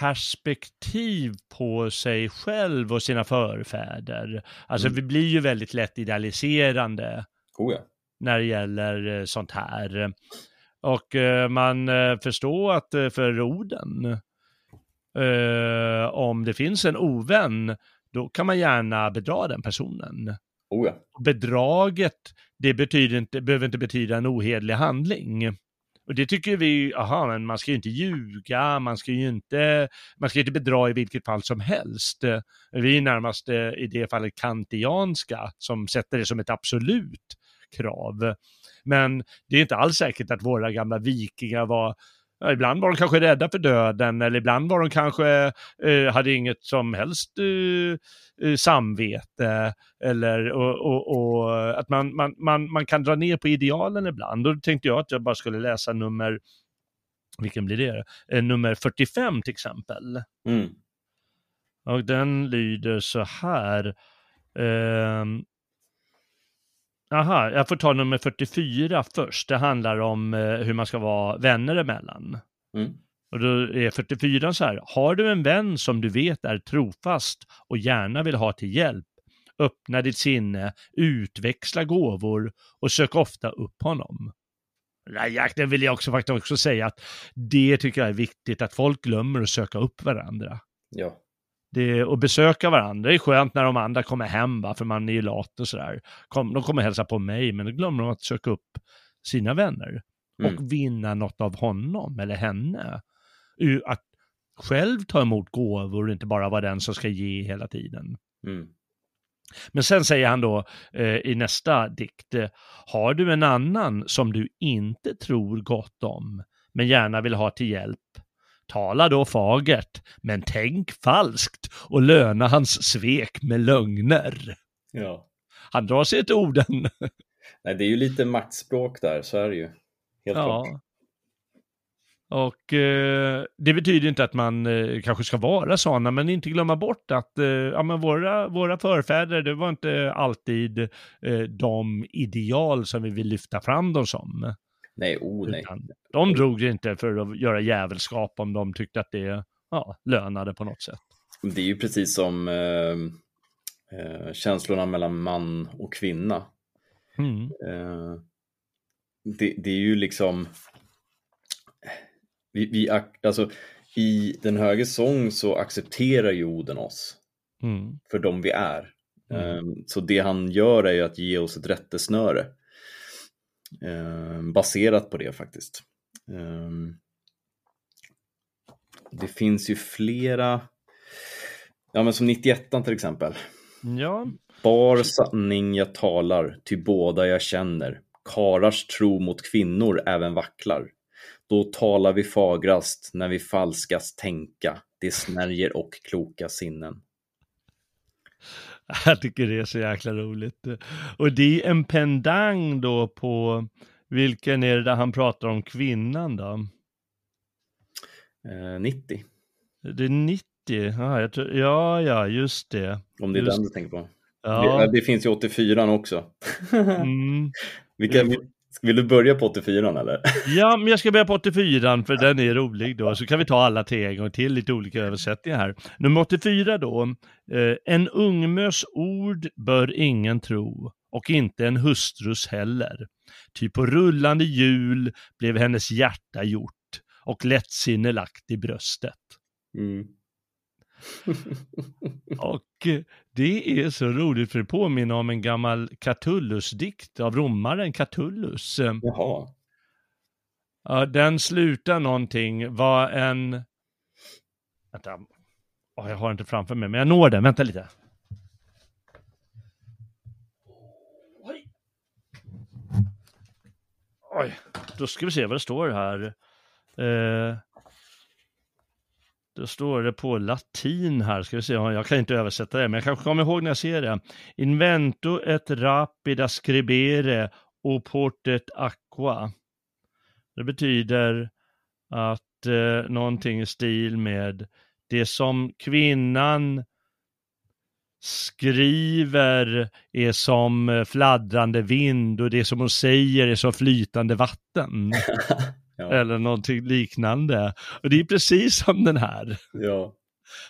S2: perspektiv på sig själv och sina förfäder. Alltså
S3: Mm.
S2: vi blir ju väldigt lätt idealiserande
S3: Oh ja.
S2: när det gäller eh, sånt här. Och eh, man eh, förstår att för orden, om det finns en ovän, då kan man gärna bedra den personen.
S3: Oh ja.
S2: Bedraget, det betyder inte, behöver inte betyda en ohederlig handling. Och det tycker vi, aha, men man ska ju inte ljuga, man ska ju inte, man ska inte bedra i vilket fall som helst. Vi är närmast eh, i det fallet kantianska som sätter det som ett absolut krav. Men det är inte alls säkert att våra gamla vikingar var ibland var de kanske rädda för döden eller ibland var de kanske, eh, hade inget som helst eh, eh, samvete eller och, och, och att man, man, man, man kan dra ner på idealen ibland. Då tänkte jag att jag bara skulle läsa nummer, vilken blir det? Eh, nummer 45 till exempel.
S3: Mm.
S2: Och den lyder så här. Ehm, Aha, jag får ta nummer 44 först. Det handlar om eh, hur man ska vara vänner emellan.
S3: Mm.
S2: Och då är 44 så här. Har du en vän som du vet är trofast och gärna vill ha till hjälp, öppna ditt sinne, utväxla gåvor och sök ofta upp honom. Det vill jag också faktiskt också säga att det tycker jag är viktigt, att folk glömmer att söka upp varandra.
S3: Ja.
S2: Det, och besöka varandra, det är skönt när de andra kommer hem, va? för man är ju lat och sådär. Kom, de kommer hälsa på mig, men då glömmer de att söka upp sina vänner.
S3: Mm.
S2: Och vinna något av honom eller henne. Att själv ta emot gåvor och inte bara vara den som ska ge hela tiden.
S3: Mm.
S2: Men sen säger han då eh, i nästa dikt, eh, har du en annan som du inte tror gott om, men gärna vill ha till hjälp, tala då fagert, men tänk falskt och löna hans svek med lögner.
S3: Ja.
S2: Han drar sig till orden.
S3: Nej, det är ju lite maktspråk där, så är det ju. Helt klart.
S2: Ja. Och eh, det betyder inte att man eh, kanske ska vara sådana, men inte glömma bort att eh, ja, men våra, våra förfäder, det var inte alltid eh, de ideal som vi vill lyfta fram dem som.
S3: Nej, oh nej.
S2: Utan de drog det inte för att göra jävelskap om de tyckte att det ja, lönade på något sätt.
S3: Det är ju precis som eh, eh, känslorna mellan man och kvinna.
S2: Mm.
S3: Eh, det, det är ju liksom vi, vi, ac- alltså, I Den höge sång så accepterar ju Oden oss
S2: Mm.
S3: för de vi är.
S2: Mm.
S3: Eh, Så det han gör är ju att ge oss ett rättesnöre. Eh, Baserat på det faktiskt. Eh, Det finns ju flera, ja men som 91 till exempel.
S2: Ja,
S3: Bar sanning jag talar, ty båda jag känner. Karars tro mot kvinnor även vacklar. Då talar vi fagrast när vi falskast tänka. Det snärjer och kloka sinnen.
S2: jag tycker det är så jäkla roligt. Och det är en pendang då på, vilken är det där han pratar om kvinnan då?
S3: Eh, 90,
S2: Det är 90, ja, jag tror, ja, ja, just det.
S3: om det är
S2: Just-
S3: den du tänker på.
S2: Ja,
S3: Det, det finns ju 84 också.
S2: mm.
S3: Vilka, vill, du börja på 84 eller?
S2: ja, men jag ska börja på 84 för den är rolig då, så kan vi ta alla tre en gång till, lite olika översättningar här. Nummer 84 då, eh, en ungmös ord bör ingen tro, och inte en hustrus heller. Ty på rullande hjul blev hennes hjärta gjort, och lättsinne lagt i bröstet.
S3: Mm.
S2: Och eh, det är så roligt för det påminner om en gammal Catullus-dikt av romaren Catullus.
S3: Jaha.
S2: Ja, den slutar någonting, var en... Vänta. Åh, jag har inte framför mig, men jag når den. Vänta lite. Oj. Oj, då ska vi se vad det står här. Eh, då står det på latin här, ska vi se, jag kan inte översätta det, men jag kanske kommer ihåg när jag ser det. Invento et rapida scribere oportet aqua. Det betyder att eh, någonting i stil med det som kvinnan skriver är som eh, fladdrande vind och det som hon säger är som flytande vatten.
S3: Ja,
S2: Eller någonting liknande. Och det är precis som den här.
S3: ja.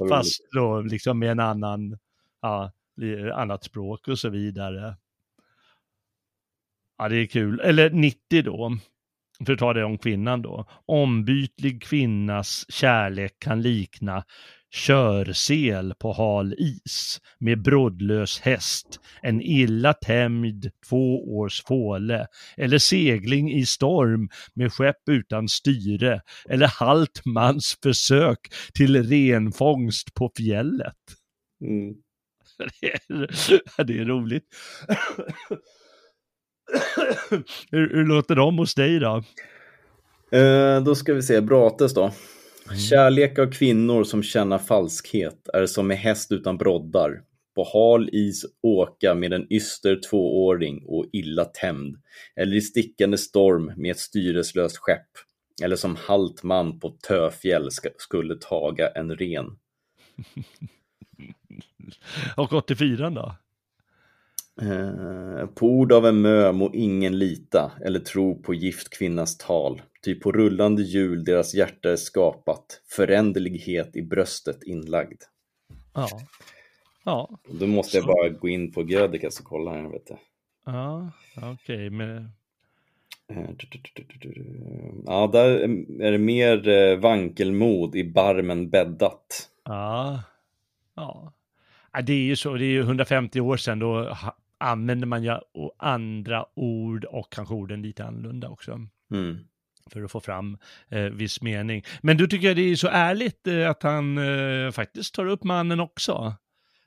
S2: Fast då liksom med en annan, ja, annat språk och så vidare. Ja, det är kul. Eller 90 då, för att ta det om kvinnan då. Ombytlig kvinnas kärlek kan likna körsel på hal is med brådlös häst, en illa tämjd två års fåle, eller segling i storm med skepp utan styre, eller halt mans försök till renfångst på fjället.
S3: Mm.
S2: Det är, det är roligt. hur, hur låter de hos dig då?
S3: Eh, då ska vi se, Brates då.
S2: Mm.
S3: Kärlek av kvinnor som känner falskhet är som med häst utan broddar. På hal is åka med en yster tvååring och illa tämd. Eller i stickande storm med ett styreslöst skepp. Eller som halt man på töfjäll ska, skulle taga en ren.
S2: Och 84 då?
S3: Eh, på ord av en mö må ingen lita eller tro på gift kvinnas tal. Ty på rullande hjul deras hjärta är skapat, föränderlighet i bröstet inlagd.
S2: Ja. Ja,
S3: Då måste jag bara gå in på Gödicas och kolla här. Vet du.
S2: ja okej. men
S3: Eh. Ja, där är det mer eh, vankelmod i barmen bäddat.
S2: Ja. ja. Det är ju så, det är ju 150 år sedan då använder man ju andra ord och kanske orden lite annorlunda också.
S3: Mm.
S2: För att få fram eh, viss mening. Men du tycker jag det är så ärligt eh, att han eh, faktiskt tar upp mannen också.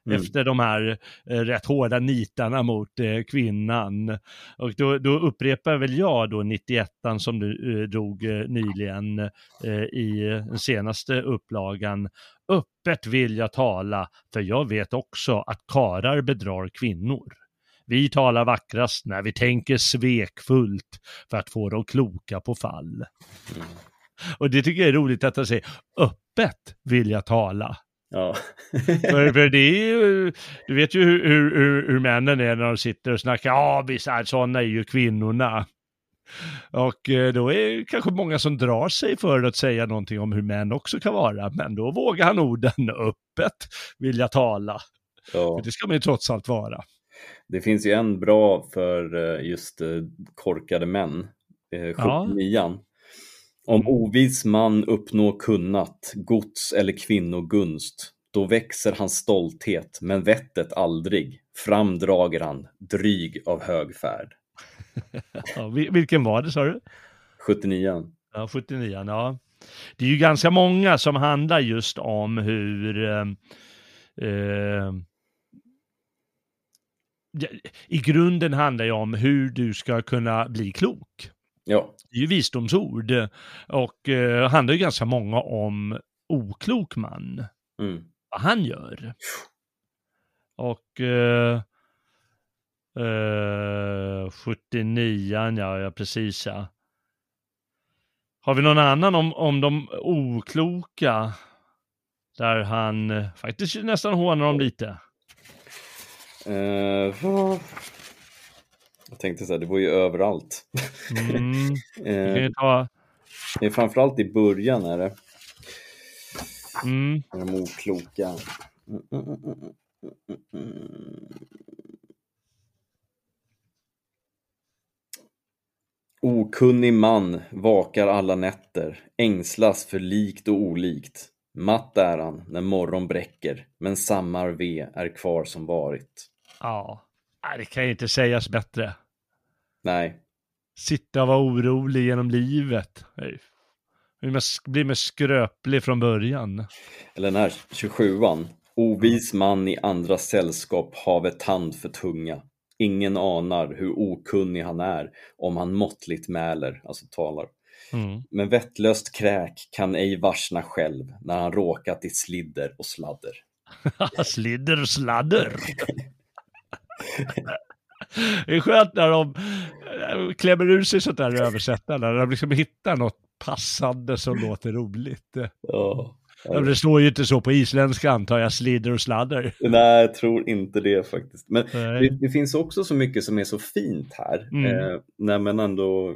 S3: Mm.
S2: efter de här eh, rätt hårda nitarna mot eh, kvinnan. Och då, då upprepar väl jag då 91 som du eh, drog eh, nyligen eh, i den senaste upplagan. Öppet vill jag tala, för jag vet också att karar bedrar kvinnor. Vi talar vackrast när vi tänker svekfullt för att få de kloka på fall. Och det tycker jag är roligt att han säger, öppet vill jag tala.
S3: Ja.
S2: För, för det är ju, du vet ju hur, hur, hur, hur männen är när de sitter och snackar, ja visst, sådana är ju kvinnorna. Och eh, då är det kanske många som drar sig för att säga någonting om hur män också kan vara, men då vågar han orden öppet, vill jag tala.
S3: ja.
S2: För det ska man ju trots allt vara.
S3: Det finns ju en bra för eh, just eh, korkade män, eh, 79 Om ovis man uppnår kunnat, gods eller kvinnogunst, då växer hans stolthet, men vettet aldrig. Fram drager han, dryg av hög färd.
S2: Ja, vil- vilken var det sa du?
S3: 79
S2: Ja, 79, ja. Det är ju ganska många som handlar just om hur eh, eh, ja, i grunden handlar det om hur du ska kunna bli klok.
S3: Ja,
S2: Det är ju visdomsord och eh, handlar ju ganska många om oklok man,
S3: mm.
S2: vad han gör. Och eh, eh, 79, ja, ja precis ja. Har vi någon annan om, om de okloka? Där han eh, faktiskt nästan hånar dem lite.
S3: Eh, jag tänkte så här, det var ju överallt.
S2: Mm. Ju ta,
S3: det är framförallt i början är det,
S2: mm,
S3: är de okloka. Mm, mm, mm, mm, mm, mm. Okunnig man vakar alla nätter, ängslas för likt och olikt. Matt är han när morgon bräcker, men samma ve är kvar som varit.
S2: Ja, det kan ju inte sägas bättre.
S3: Nej,
S2: Sitta och vara orolig genom livet. Blir man skröplig från början.
S3: eller den här 27an. Ovis man i andras sällskap have tand för tunga. Ingen anar hur okunnig han är om han måttligt mäler, alltså talar.
S2: Mm.
S3: Men vettlöst kräk kan ej varsna själv när han råkat i slidder och sladder.
S2: Slidder och sladder. Det är skönt när de eh, klämmer ur sig sånt där översättande, när de liksom hittar något passande som låter roligt.
S3: Ja.
S2: Det står ju inte så på isländska antar jag, slidder och sladder.
S3: Nej, jag tror inte det faktiskt. Men det, det finns också så mycket som är så fint här.
S2: Mm.
S3: Eh, när man ändå,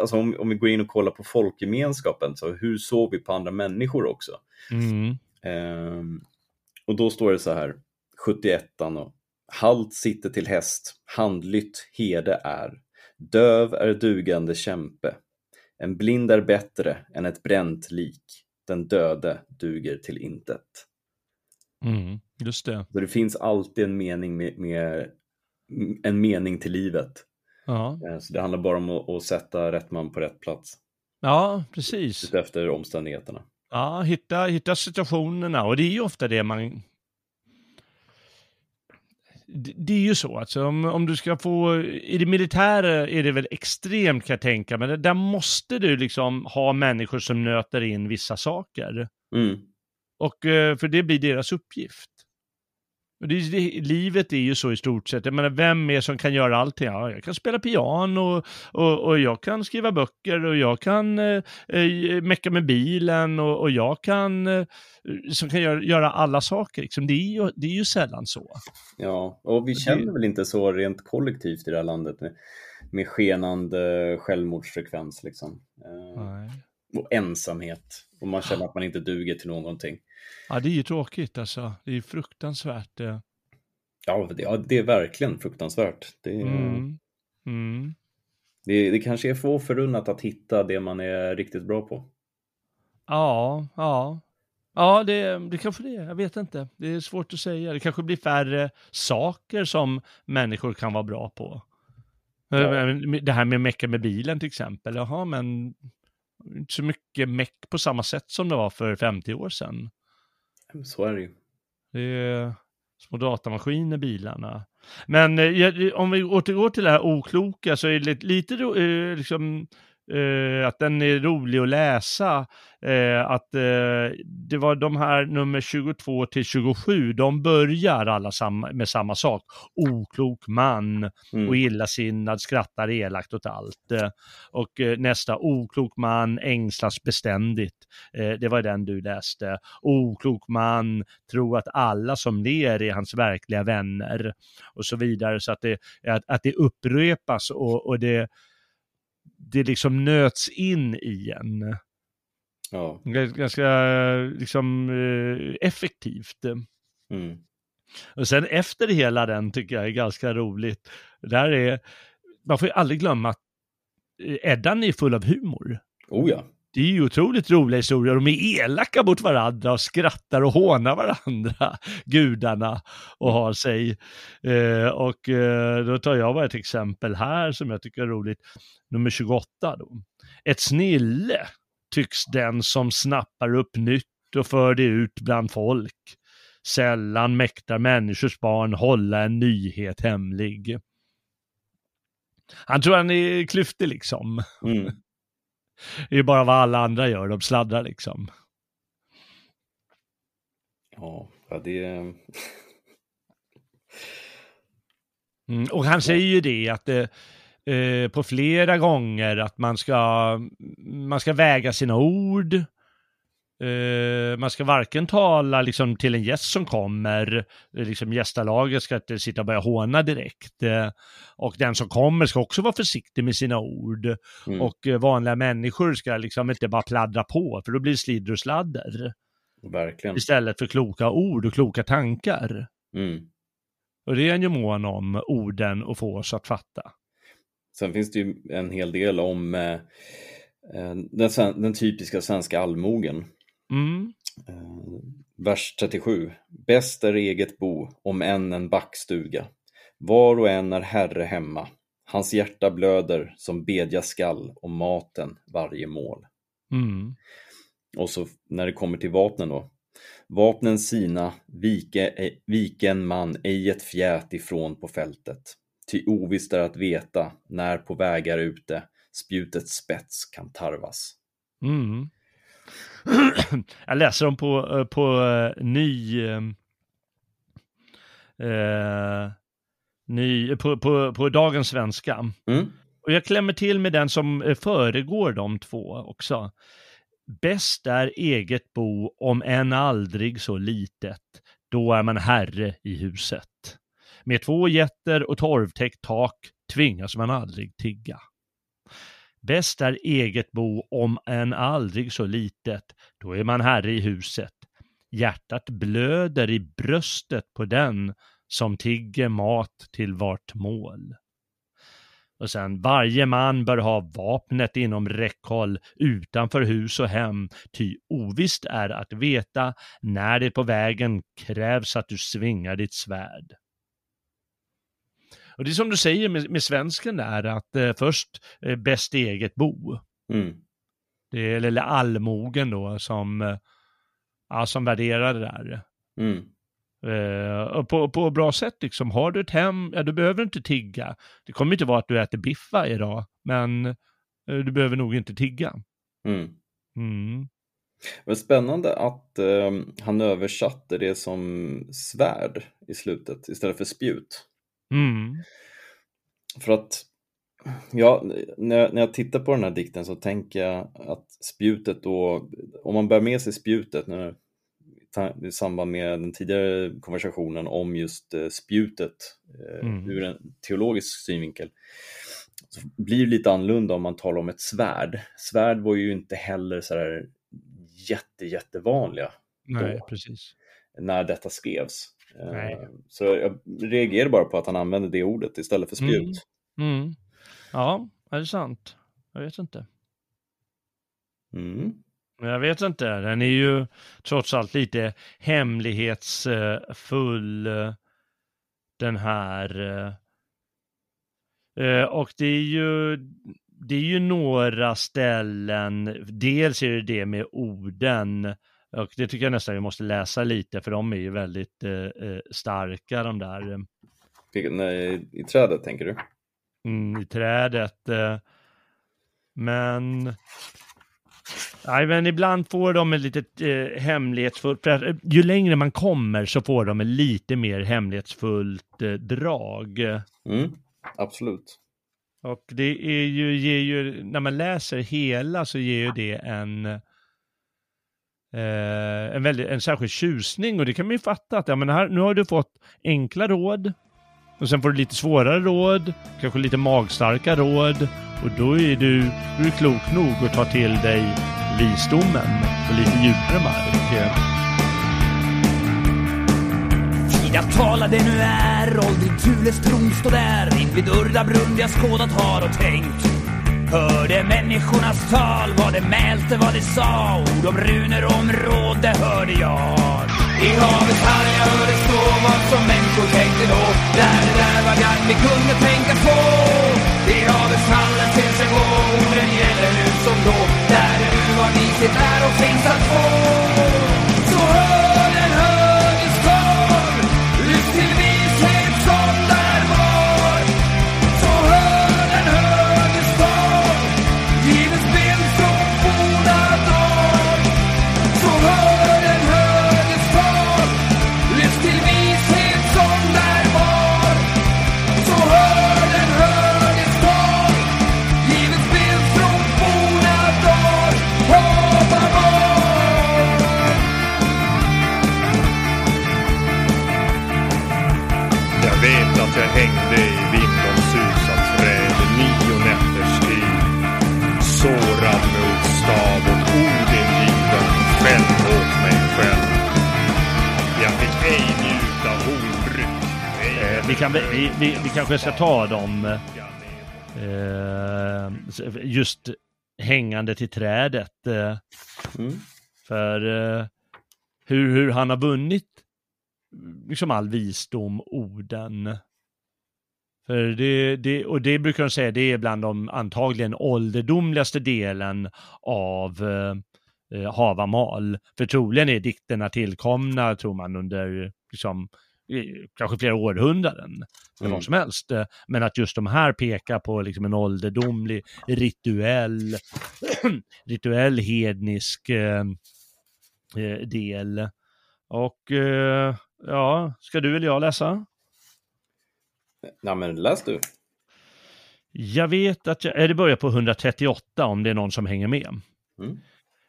S3: alltså om, om vi går in och kollar på folkgemenskapen, så hur såg vi på andra människor också?
S2: Mm.
S3: Ehm, och då står det så här, 71 och Halt sitter till häst, handlytt herde är. Döv är dugande kämpe. En blind är bättre än ett bränt lik. Den döde duger till intet.
S2: Mm. Just det.
S3: Så det finns alltid en mening med, med en mening till livet.
S2: Ja,
S3: Eh, Så det handlar bara om att, att sätta rätt man på rätt plats
S2: ja precis.
S3: efter omständigheterna.
S2: Ja, hitta, hitta situationerna och det är ju ofta det man... Det är ju så, alltså om, om du ska få, i det militära är det väl extremt kan jag tänka, men där måste du liksom ha människor som nöter in vissa saker.
S3: Mm.
S2: Och eh, för det blir deras uppgift. Det, det, livet är ju så i stort sett. Jag menar, vem är som kan göra allting? Ja, jag kan spela piano och, och, och jag kan skriva böcker och jag kan eh, eh, mecka med bilen och, och jag kan, eh, som kan göra, göra alla saker. Liksom. Det, är ju, det är ju sällan så.
S3: Ja, och vi
S2: det-
S3: känner väl inte så rent kollektivt i det här landet med, med skenande självmordsfrekvens liksom. Eh, och ensamhet. Och man känner att man inte duger till någonting.
S2: Ja, det är ju tråkigt alltså. Det är ju fruktansvärt.
S3: Ja, det, ja, det är verkligen fruktansvärt. Det, är-
S2: Mm. Mm.
S3: det, det kanske är få förunnat att hitta det man är riktigt bra på.
S2: Ja, ja. Ja, det, det kanske det är. Jag vet inte. Det är svårt att säga. Det kanske blir färre saker som människor kan vara bra på.
S3: Ja.
S2: Det här med mecka med bilen till exempel. Jaha, men inte så mycket meck på samma sätt som det var för 50 år sedan.
S3: Så är det ju.
S2: Det är, små datamaskiner, bilarna. Men eh, om vi återgår till det här okloka så är det lite, eh, liksom, eh, att den är rolig att läsa. Eh, att eh, det var de här nummer 22 till 27, de börjar alla samma, med samma sak. Oklok man
S3: Mm.
S2: och illasinnad skrattar elakt åt allt. Och nästa, oklok man ängslas beständigt. Det var den du läste. Oklok man tror att alla som ler är hans verkliga vänner. Och så vidare. Så att det, att, att det upprepas och, och det, det liksom nöts in i en.
S3: Ja.
S2: Gans- Ganska liksom eh, effektivt.
S3: Mm.
S2: Och sen efter hela den tycker jag är ganska roligt. Där är, man får ju aldrig glömma att eh, Eddan är full av humor.
S3: Oh ja.
S2: Det är ju otroligt roliga historier. De är elaka mot varandra och skrattar och hånar varandra, gudarna, och har sig. Eh, och eh, då tar jag bara ett exempel här som jag tycker är roligt. Nummer 28 då. Ett snille tycks den som snappar upp nytt och för det ut bland folk. Sällan mäktar människors barn hålla en nyhet hemlig. Han tror han är klyftig liksom.
S3: Mm.
S2: Det är bara vad alla andra gör, de sladdrar liksom.
S3: Ja, det.
S2: Mm, och han säger ju det att det, eh, på flera gånger att man ska, man ska väga sina ord. Eh, man ska varken tala liksom, till en gäst som kommer, eh, liksom gästalaget ska inte sitta och börja håna direkt. Eh, och den som kommer ska också vara försiktig med sina ord.
S3: Mm.
S2: Och eh, vanliga människor ska liksom inte bara pladdra på, för då blir det slidder och sladder.
S3: Verkligen.
S2: Istället för kloka ord och kloka tankar.
S3: Mm.
S2: Och det är han ju mån om, orden, och få oss att fatta.
S3: Sen finns det ju en hel del om den, den typiska svenska allmogen.
S2: Mm.
S3: Eh, vers 37. Bäst är eget bo, om än en backstuga. Var och en är herre hemma. Hans hjärta blöder som bedja skall om maten varje mål.
S2: Mm.
S3: Och så när det kommer till vapnen då. Vapnen sina, vike, vike en man ej ett fjät ifrån på fältet. Ty ovisst är att veta när på vägar ute spjutets spets kan tarvas.
S2: Mm. Jag läser dem på, eh, på eh, ny... eh, Eh, ny på, på, på dagens svenska.
S3: Mm.
S2: Och jag klämmer till med den som föregår de två också. Bäst är eget bo, om än aldrig så litet. Då är man herre i huset. Med två getter och torvtäckt tak tvingas man aldrig tigga. Bäst är eget bo, om än aldrig så litet. Då är man herre i huset. Hjärtat blöder i bröstet på den som tigger mat till vart mål. Och sen, varje man bör ha vapnet inom räckhåll utanför hus och hem, ty ovisst är att veta när det på vägen krävs att du svingar ditt svärd. Och det är som du säger med, med svensken där, att eh, först eh, bäst eget bo.
S3: Mm.
S2: Det är, eller allmogen då, som, eh, ja, som värderar det där.
S3: Mm.
S2: Och på, på bra sätt liksom. Har du ett hem, ja du behöver inte tigga. Det kommer inte vara att du äter biff varje dag, men eh, du behöver nog inte tigga.
S3: Mm.
S2: Mm.
S3: Men spännande att eh, han översatte det som svärd i slutet istället för spjut.
S2: Mm.
S3: För att ja, när, jag- när jag tittar på den här dikten så tänker jag att spjutet då, om man bär med sig spjutet ta- i samband med den tidigare konversationen om just eh, spjutet eh,
S2: Mm.
S3: ur en teologisk synvinkel så blir det lite annorlunda om man talar om ett svärd. Svärd var ju inte heller så här jätte, jättevanliga
S2: Nej,
S3: Då.
S2: precis.
S3: när detta skrevs. Eh,
S2: Nej.
S3: Så jag reagerar bara på att han använde det ordet istället för spjut.
S2: Mm. Ja, är det sant? Jag vet inte.
S3: Mm.
S2: Jag vet inte, den är ju trots allt lite hemlighetsfull, den här. eh. Eh, Och det är ju, det är ju några ställen, dels är det det med orden, Och det tycker jag nästan vi måste läsa lite, för de är ju väldigt eh, starka de där.
S3: Nej, I trädet tänker du?
S2: Mm, I trädet. Eh, men Nej, men ibland får de ett litet eh, hemlighetsfullt, eh, ju längre man kommer så får de ett lite mer hemlighetsfullt eh, drag.
S3: Mm, absolut.
S2: Och det är ju, ger ju, när man läser hela så ger ju det en, eh, en, väldigt, en särskild tjusning och det kan man ju fatta att ja, men här, nu har du fått enkla råd och sen får du lite svårare råd, kanske lite magstarka råd och då är du, du är klok nog att ta till dig visdomen på lite djupare mark.
S4: Jag talade nu är, åldrig Tules tron stå där invid Urda brunn jag skådat har och tänkt. Hörde människornas tal, vad det mälte, vad det sa, ord om runor om råd, det hörde jag. I havets hall jag hörde stå vad som människor tänkte då, där det där var gagn vi kunde tänka på. I havets hallen till sig gå, orden gäller nu som då, där det nu var vishet är och finns att få.
S7: Jag hängde i vindens susat träd nio nätters tid. Sårad med ordstav och Odin given själv åt mig själv. Jag fick ej njuta hornbryck. ej
S2: Eh, vi, kan, vi, vi, vi kanske ska ta dem eh, just hängande till trädet. Eh,
S3: Mm.
S2: för eh, hur, hur han har vunnit liksom all visdom, orden. För det, det, och det brukar de säga, det är bland de antagligen ålderdomligaste delen av eh, eh, Havamal. För troligen är dikterna tillkomna, tror man, under liksom, kanske flera århundraden. Eller
S3: Mm.
S2: vad som helst. Men att just de här pekar på liksom en ålderdomlig rituell, rituell hednisk eh, eh, del. Och eh, ja, ska du eller jag läsa?
S3: Nej, men läs du.
S2: Jag vet att jag, eh, det börjar på 138 om det är någon som hänger med.
S3: Mm.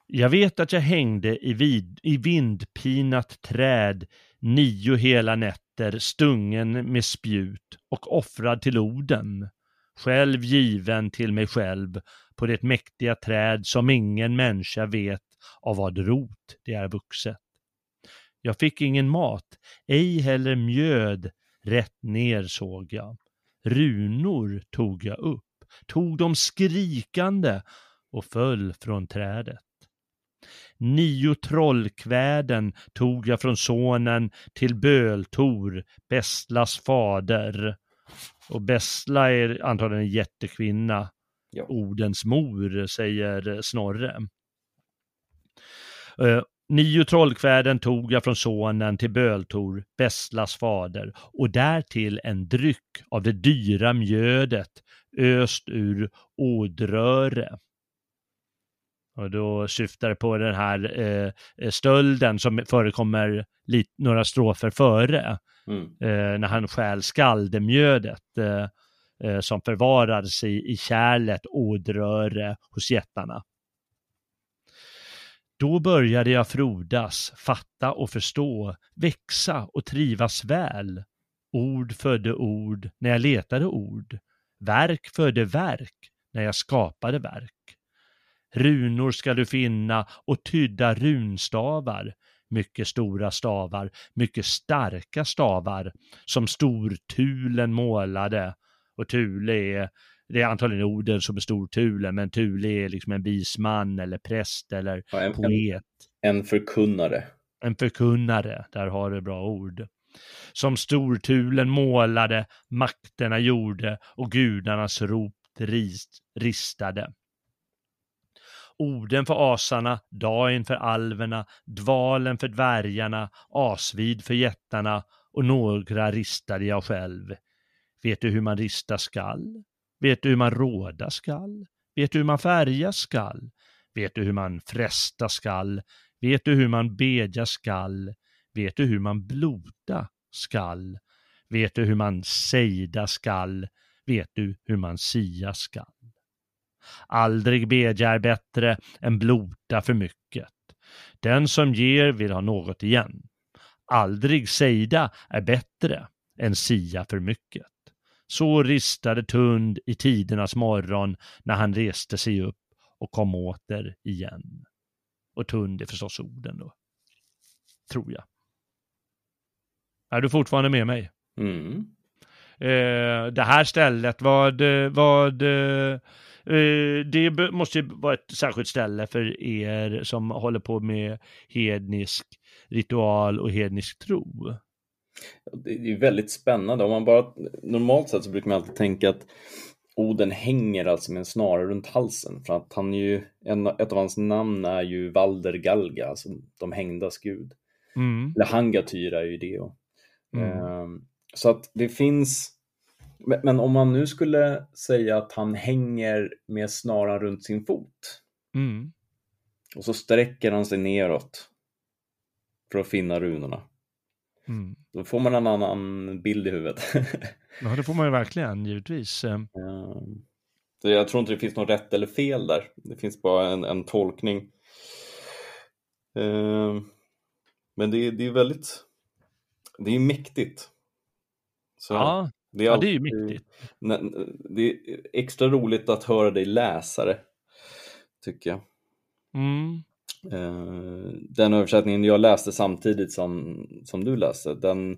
S2: Jag vet att jag hängde i, vid, i vindpinat träd nio hela nätter stungen med spjut och offrad till orden, själv given till mig själv på det mäktiga träd som ingen människa vet av vad rot det är vuxet. Jag fick ingen mat, ej heller mjöd, rätt ner såg jag. Runor tog jag upp, tog dem skrikande och föll från trädet. Nio trollkväden tog jag från sonen till Böltor, Bestlas fader. Och Bestla är antagligen en jättekvinna,
S3: Ja.
S2: Odens mor, säger Snorre. Nio trollkväden tog jag från sonen till Böltor, Bestlas fader, och därtill en dryck av det dyra mjödet öst ur ådröre. Och då syftar det på den här eh, stölden som förekommer lit, några strofer före,
S3: Mm.
S2: eh, när han stjäl skaldemjödet eh, eh, som förvarades i, i kärlet ådröre hos jättarna. Då började jag frodas, fatta och förstå, växa och trivas väl. Ord födde ord när jag letade ord. Verk födde verk när jag skapade verk. Runor ska du finna och tydda runstavar, mycket stora stavar, mycket starka stavar, som stortulen målade. Och Tule är, det är antagligen orden som är stortulen, men Tule är liksom en visman eller präst eller
S3: Ja, en, en,
S2: poet.
S3: en förkunnare.
S2: En förkunnare, där har du bra ord. Som stortulen målade, makterna gjorde och gudarnas rop rist, ristade. Oden för asarna, Dain för alverna, Dvalen för dvärgarna, Asvid för jättarna och några ristade jag själv. Vet du hur man ristar skall? Vet du hur man råda skall? Vet du hur man färga skall? Vet du hur man fresta skall? Vet du hur man bedja skall? Vet du hur man blota skall? Vet du hur man sejda skall? Vet du hur man sia skall? Aldrig bedja är bättre än blota för mycket. Den som ger vill ha något igen. Aldrig sejda är bättre än sia för mycket. Så ristade Tund i tidernas morgon när han reste sig upp och kom åter igen. Och Tund är förstås orden då. Tror jag. Är du fortfarande med mig?
S3: Mm.
S2: Eh, det här stället, vad, vad eh, det måste ju vara ett särskilt ställe för er som håller på med hednisk ritual och hednisk tro.
S3: Det är väldigt spännande. Om man bara, normalt sett så brukar man alltid tänka att Oden hänger alltså med en snara runt halsen för att han ju, en, ett av hans namn är ju Valder Galga, alltså de hängdas gud.
S2: Mm.
S3: Eller Hangatyr är ju det.
S2: Mm.
S3: ehm, så att det finns, men, men om man nu skulle säga att han hänger med snaran runt sin fot
S2: Mm.
S3: och så sträcker han sig neråt för att finna runorna. Då får man en annan bild i huvudet.
S2: Ja, det får man ju verkligen, givetvis. Eh,
S3: Ehm, Så jag tror inte det finns något rätt eller fel där. Det finns bara en, en tolkning. Ehm, Men det, är- det är väldigt, det är mäktigt. Så
S2: Ja,
S3: det är,
S2: ja, det är ju mäktigt.
S3: Det är extra roligt att höra dig läsa det, tycker jag.
S2: Mm.
S3: Eh, Den översättningen jag läste samtidigt som, som du läste, den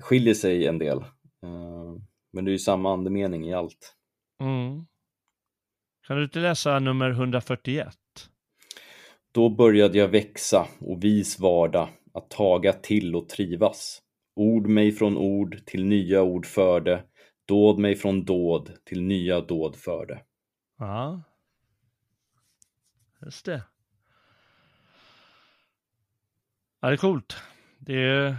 S3: skiljer sig en del. Eh, Men det är ju samma andemening i allt.
S2: Mm. Kan du inte läsa nummer 141?
S3: Då började jag växa och vis vardag, att taga till och trivas. Ord mig från ord till nya ord förde, dåd mig från dåd till nya dåd förde.
S2: Ja. Just det. Ja, det är coolt. Det är...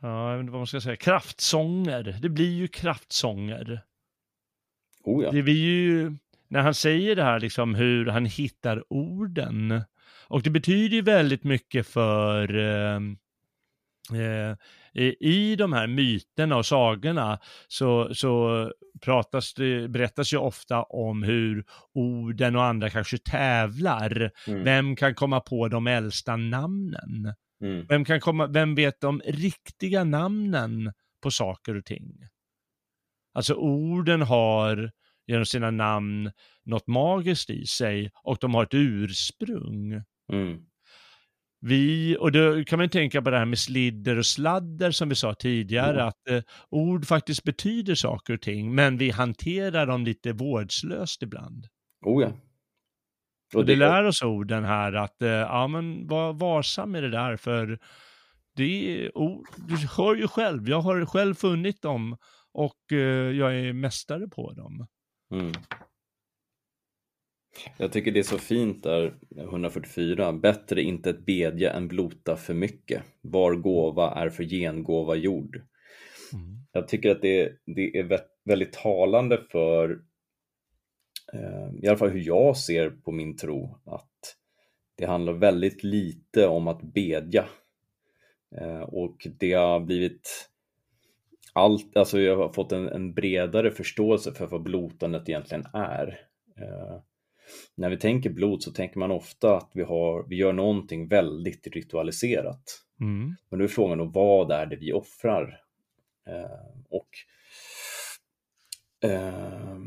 S2: Ja, jag vet inte vad man ska säga. Kraftsånger. Det blir ju kraftsånger.
S3: Oh ja.
S2: Det blir ju, när han säger det här liksom hur han hittar orden. Och det betyder ju väldigt mycket för eh, eh, i de här myterna och sagorna så, så pratas det, berättas ju ofta om hur orden och andra kanske tävlar.
S3: Mm.
S2: Vem kan komma på de äldsta namnen?
S3: Mm.
S2: Vem, kan komma, vem vet de riktiga namnen på saker och ting? Alltså orden har genom sina namn något magiskt i sig och de har ett ursprung.
S3: Mm.
S2: Vi, och då kan man tänka på det här med slidder och sladder som vi sa tidigare,
S3: Ja.
S2: att eh, ord faktiskt betyder saker och ting, men vi hanterar dem lite vårdslöst ibland.
S3: Oh ja.
S2: Och det lär oss orden här att, eh, ja men var varsam med det där för det är ord, du hör ju själv, jag har själv funnit dem och eh, jag är mästare på dem.
S3: Mm. Jag tycker det är så fint där, 144. Bättre inte ett bedja än blota för mycket. Var gåva är för gengåva gjord.
S2: Mm.
S3: Jag tycker att det, det är vä- väldigt talande för eh, i alla fall hur jag ser på min tro. Att det handlar väldigt lite om att bedja. Eh, och det har blivit allt, alltså jag har fått en, en bredare förståelse för vad blotandet egentligen är. Eh, när vi tänker blod så tänker man ofta att vi, har, vi gör någonting väldigt ritualiserat.
S2: Mm.
S3: Men då är frågan då, vad är det vi offrar? Eh, och eh,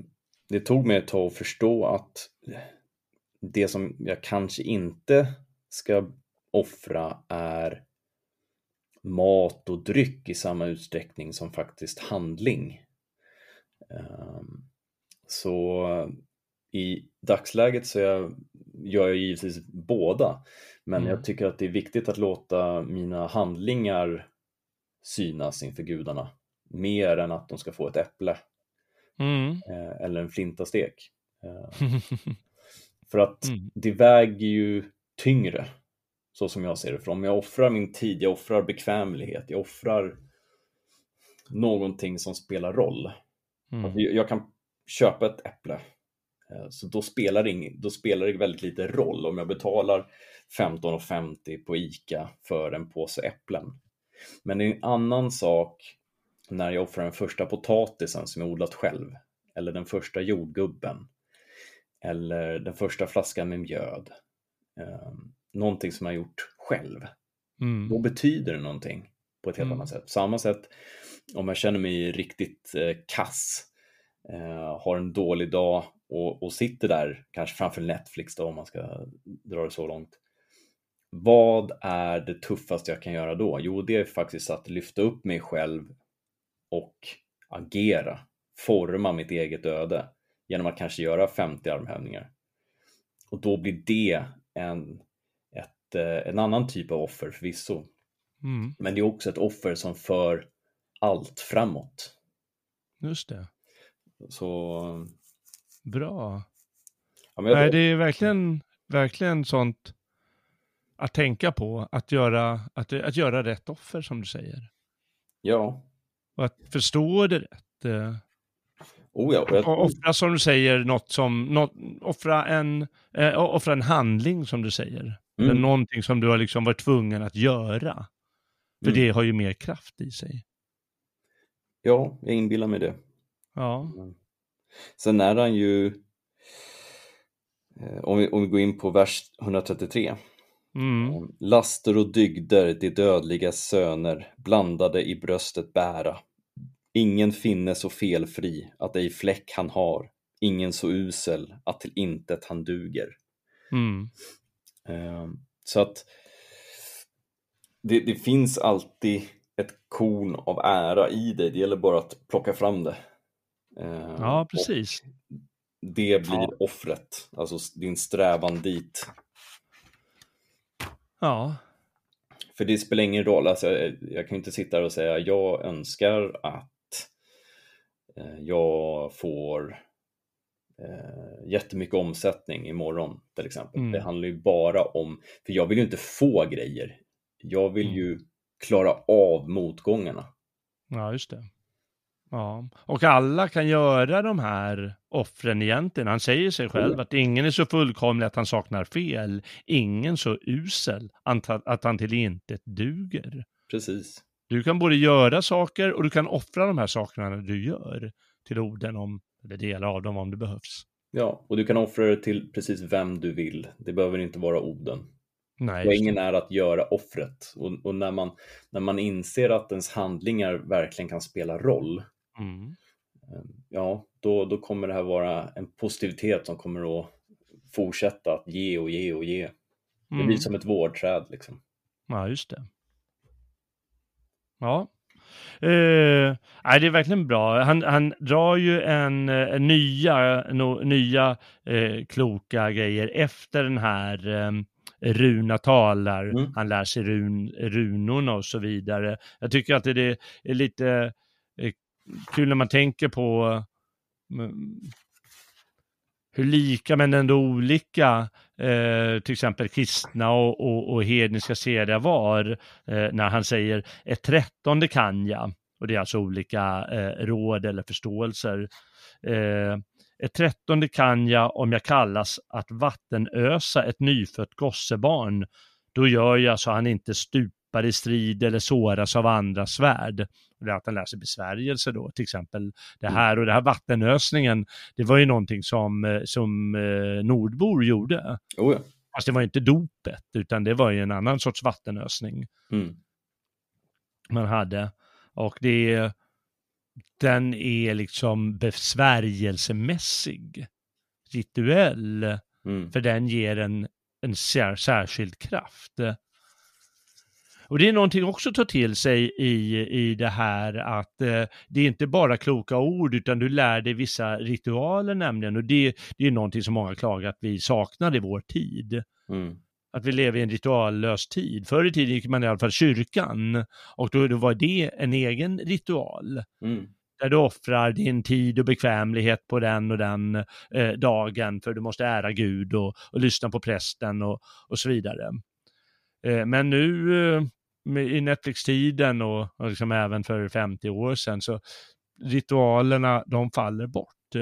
S3: det tog mig ett tag att förstå att det som jag kanske inte ska offra är mat och dryck i samma utsträckning som faktiskt handling. Eh, så i dagsläget så jag, gör jag givetvis båda. Men
S2: Mm.
S3: jag tycker att det är viktigt att låta mina handlingar synas inför gudarna. Mer än att de ska få ett äpple
S2: Mm.
S3: eh, eller en flintastek. Eh, För att
S2: Mm.
S3: det väger ju tyngre, så som jag ser det. För om jag offrar min tid, jag offrar bekvämlighet, jag offrar någonting som spelar roll.
S2: Mm.
S3: Alltså, jag kan köpa ett äpple, så då spelar, det då spelar det väldigt lite roll om jag betalar 15,50 på ICA för en påse äpplen. Men det är en annan sak när jag offrar den första potatisen som jag odlat själv, eller den första jordgubben, eller den första flaskan med mjöd. Eh, någonting som jag gjort själv.
S2: Mm.
S3: Då betyder det någonting på ett helt
S2: Mm.
S3: annat sätt. På samma sätt om jag känner mig riktigt eh, kass, eh, har en dålig dag och, och sitter där, kanske framför Netflix då om man ska dra det så långt. Vad är det tuffaste jag kan göra då? Jo, det är faktiskt att lyfta upp mig själv och agera, forma mitt eget öde genom att kanske göra 50 armhävningar. Och då blir det en, ett, eh, en annan typ av offer förvisso.
S2: Mm.
S3: Men det är också ett offer som för allt framåt.
S2: Just det.
S3: Så,
S2: Bra.
S3: ja,
S2: Nej, det är verkligen, verkligen sånt att tänka på, att göra, att, att göra rätt offer som du säger.
S3: ja,
S2: Och att förstå det rätt. eh,
S3: oh ja, jag,
S2: Och offra som du säger, något som, något, offra, en, eh, offra en handling som du säger. Eller
S3: Mm.
S2: någonting som du har liksom varit tvungen att göra. För
S3: Mm.
S2: det har ju mer kraft i sig.
S3: ja, jag inbillar mig det.
S2: Ja.
S3: Sen är han ju, eh, om vi, om vi går in på vers 133.
S2: Mm.
S3: Laster och dygder, de dödliga söner, blandade i bröstet bära. Ingen finne så felfri, att ej fläck han har, ingen så usel, att till intet han duger.
S2: Mm.
S3: Eh, Så att det, det finns alltid ett korn av ära i dig, det gäller bara att plocka fram det. Eh,
S2: Ja, precis.
S3: Det blir offret, alltså din strävan dit.
S2: Ja.
S3: För det spelar ingen roll, alltså, jag, jag kan ju inte sitta här och säga jag önskar att eh, jag får eh, jättemycket omsättning imorgon till exempel.
S2: Mm.
S3: Det handlar ju bara om, för jag vill ju inte få grejer. Jag vill
S2: Mm.
S3: ju klara av motgångarna.
S2: Ja, just det. Ja, och alla kan göra de här offren egentligen. Han säger sig själv att ingen är så fullkomlig att han saknar fel. Ingen så usel att han till intet duger.
S3: Precis.
S2: Du kan både göra saker och du kan offra de här sakerna när du gör till orden om, eller delar av dem om det behövs.
S3: Ja, och du kan offra det till precis vem du vill. Det behöver inte vara Oden.
S2: Nej,
S3: Poängen är att göra offret. Och, och när, man, när man inser att ens handlingar verkligen kan spela roll,
S2: Mm.
S3: ja, då, då kommer det här vara en positivitet som kommer att fortsätta att ge och ge och ge. Det
S2: Mm.
S3: blir som ett vårdträd liksom.
S2: Ja, just det. Ja. Eh, nej, det är verkligen bra. Han, han drar ju en, eh, nya, no, nya eh, kloka grejer efter den här eh, Runa talar,
S3: Mm.
S2: han lär sig run, runorna och så vidare. Jag tycker att det är lite kul när man tänker på eh, hur lika men ändå olika eh, till exempel kristna och, och, och hedniska seder var eh, när han säger ett trettonde kan jag. Och det är alltså olika eh, råd eller förståelser. Eh, ett trettonde kan jag om jag kallas att vattenösa ett nyfött gossebarn. Då gör jag så han inte stupar i strid eller såras av andras svärd. Det är att han lär sig besvärjelse då, till exempel det här och det här vattenösningen, det var ju någonting som, eh, som eh, nordbor gjorde.
S3: Oh, ja.
S2: Fast det var inte dopet, utan det var ju en annan sorts vattenösning
S3: mm.
S2: man hade. Och det den är liksom besvärjelsemässig, rituell,
S3: Mm.
S2: för den ger en, en sär, särskild kraft. Och det är någonting också att ta till sig i, i det här att eh, det är inte bara kloka ord utan du lär dig vissa ritualer nämligen och det, det är någonting som många klagar att vi saknar i vår tid.
S3: Mm.
S2: Att vi lever i en rituallös tid. Förr i tiden gick man i alla fall kyrkan och då, då var det en egen ritual.
S3: Mm.
S2: där du offrar din tid och bekvämlighet på den och den eh, dagen för du måste ära Gud och, och lyssna på prästen och, och så vidare. Eh, men nu eh, i Netflix-tiden och, och liksom även för 50 år sedan så ritualerna de faller bort.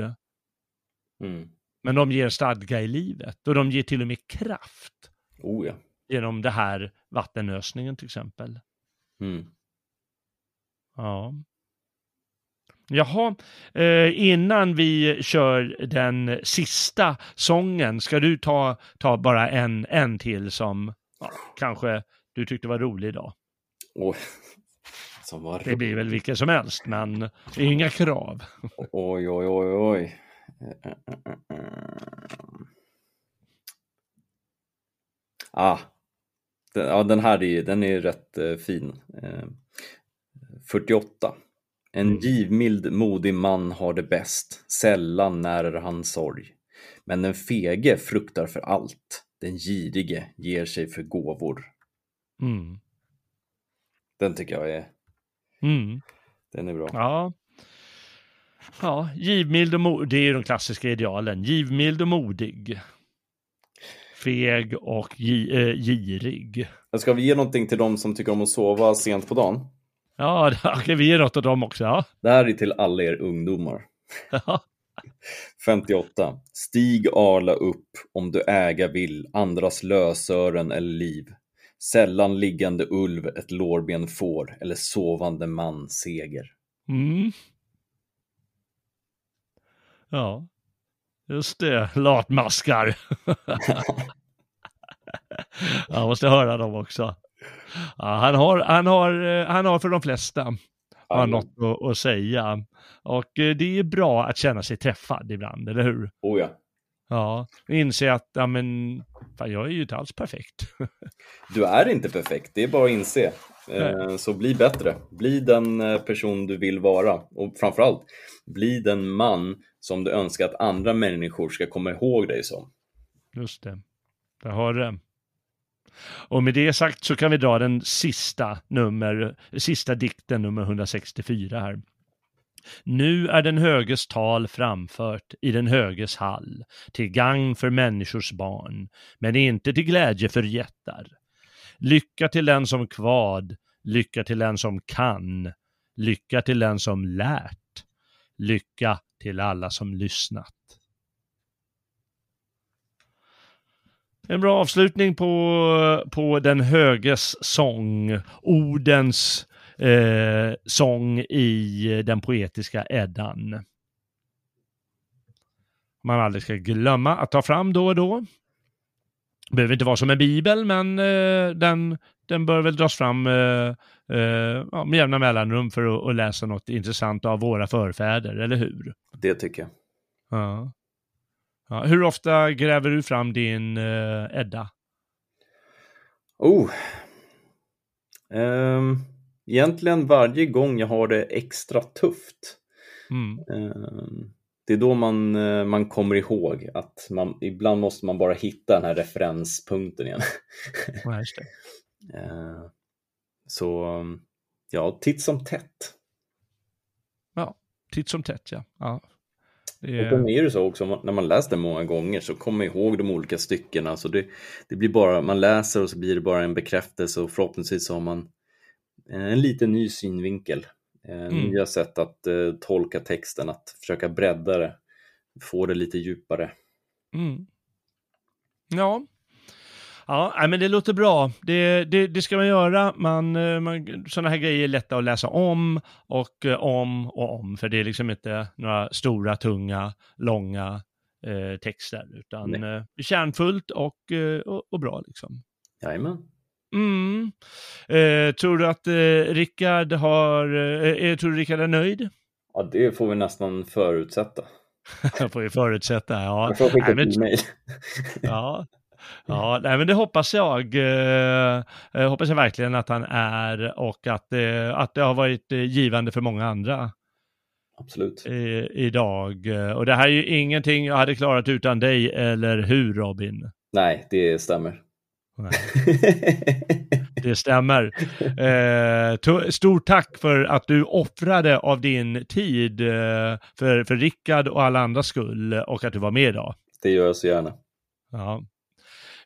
S3: Mm.
S2: Men de ger stadga i livet och de ger till och med kraft
S3: Oh ja.
S2: genom det här vattenösningen till exempel.
S3: Mm.
S2: Ja. Jaha, eh, innan vi kör den sista sången, ska du ta, ta bara en, en till som ja, kanske du tyckte var rolig idag?
S3: Som var
S2: Det blir väl vilken som helst, men det är inga krav.
S3: Oj, oj, oj, oj. Ah. Den, ja, den här är, ju- den är rätt eh, fin. Eh, 48. En
S2: Mm.
S3: givmild, modig man har det bäst. Sällan närer han sorg. Men den fege fruktar för allt. Den girige ger sig för gåvor.
S2: Mm.
S3: Den tycker jag är,
S2: Mm.
S3: den är bra.
S2: Ja. Ja, givmild och modig, det är ju de klassiska idealen. Givmild och modig. Feg och gi, eh, girig.
S3: Ska vi ge någonting till de som tycker om att sova sent på dagen?
S2: Ja, okej, vi ger något åt dem också. Ja.
S3: Det här är till alla er ungdomar.
S2: Ja.
S3: 58. Stig Arla upp om du äga vill andras lösören eller liv. Sällan liggande ulv ett lårben får eller sovande man seger.
S2: Mm. Ja, just det. Latmaskar. Jag måste höra dem också. Ja, han, har, han, har, eh, han har för de flesta har han något att, att säga. Och eh, det är bra att känna sig träffad ibland, eller hur?
S3: Oh ja.
S2: Ja, och inse att ja, men, fan, jag är ju inte alls perfekt.
S3: Du är inte perfekt, det är bara att inse. Eh, Så bli bättre. Bli den eh, person du vill vara. Och framförallt, bli den man som du önskar att andra människor ska komma ihåg dig som.
S2: Just det. Där har du det. Och med det sagt så kan vi dra den sista, nummer, sista dikten, nummer 164 här. Nu är den höges tal framfört i den höges hall, till gagn för människors barn, men inte till glädje för jättar. Lycka till den som kvad, lycka till den som kan, lycka till den som lärt, lycka till alla som lyssnat. En bra avslutning på, på den höges sång, ordens eh, sång i den poetiska Eddan. Man aldrig ska glömma att ta fram då och då. Behöver inte vara som en bibel, men eh, den, den bör väl dras fram eh, eh, med jämna mellanrum för att, att läsa något intressant av våra förfäder, eller hur?
S3: Det tycker jag.
S2: Ja. Ja, hur ofta gräver du fram din eh, Edda?
S3: Oh. Ehm, egentligen varje gång jag har det extra tufft.
S2: Mm.
S3: Ehm, det är då man, eh, man kommer ihåg att man, ibland måste man bara hitta den här referenspunkten igen.
S2: Ja.
S3: Ehm, så ja, titt som tätt.
S2: Ja, titt som tätt ja. ja. Det
S3: Och
S2: är,
S3: sen är det så också, när man läst det många gånger så kommer man ihåg de olika styckena. Så det, det blir bara, man läser och så blir det bara en bekräftelse och förhoppningsvis så har man en liten ny synvinkel. Eh,
S2: Mm.
S3: Nya sätt att eh, tolka texten, att försöka bredda det, få det lite djupare.
S2: mm. Ja. Ja, men det låter bra. Det, det, det ska man göra. Man, eh, man, sådana här grejer är lätta att läsa om och eh, om och om. För det är liksom inte några stora, tunga, långa eh, texter. Utan eh, kärnfullt och, eh, och, och bra liksom.
S3: Jajamän.
S2: Mm. Eh, tror du att eh, Rickard har, eh, eh, tror du Rickard är nöjd?
S3: Ja, det får vi nästan förutsätta.
S2: Får ju förutsätta, ja.
S3: Jag får skicka
S2: Nej, men-
S3: ett mejl.
S2: Ja, ja nej, men det hoppas jag. Eh, eh, hoppas jag verkligen att han är och att, eh, att det har varit eh, givande för många andra
S3: Absolut.
S2: eh, idag. Och det här är ju ingenting jag hade klarat utan dig, eller hur Robin?
S3: Nej, det stämmer.
S2: Det stämmer. Eh, stort tack för att du offrade av din tid eh, för, för Rickard och alla andras skull och att du var med idag.
S3: Det gör jag så gärna.
S2: Ja.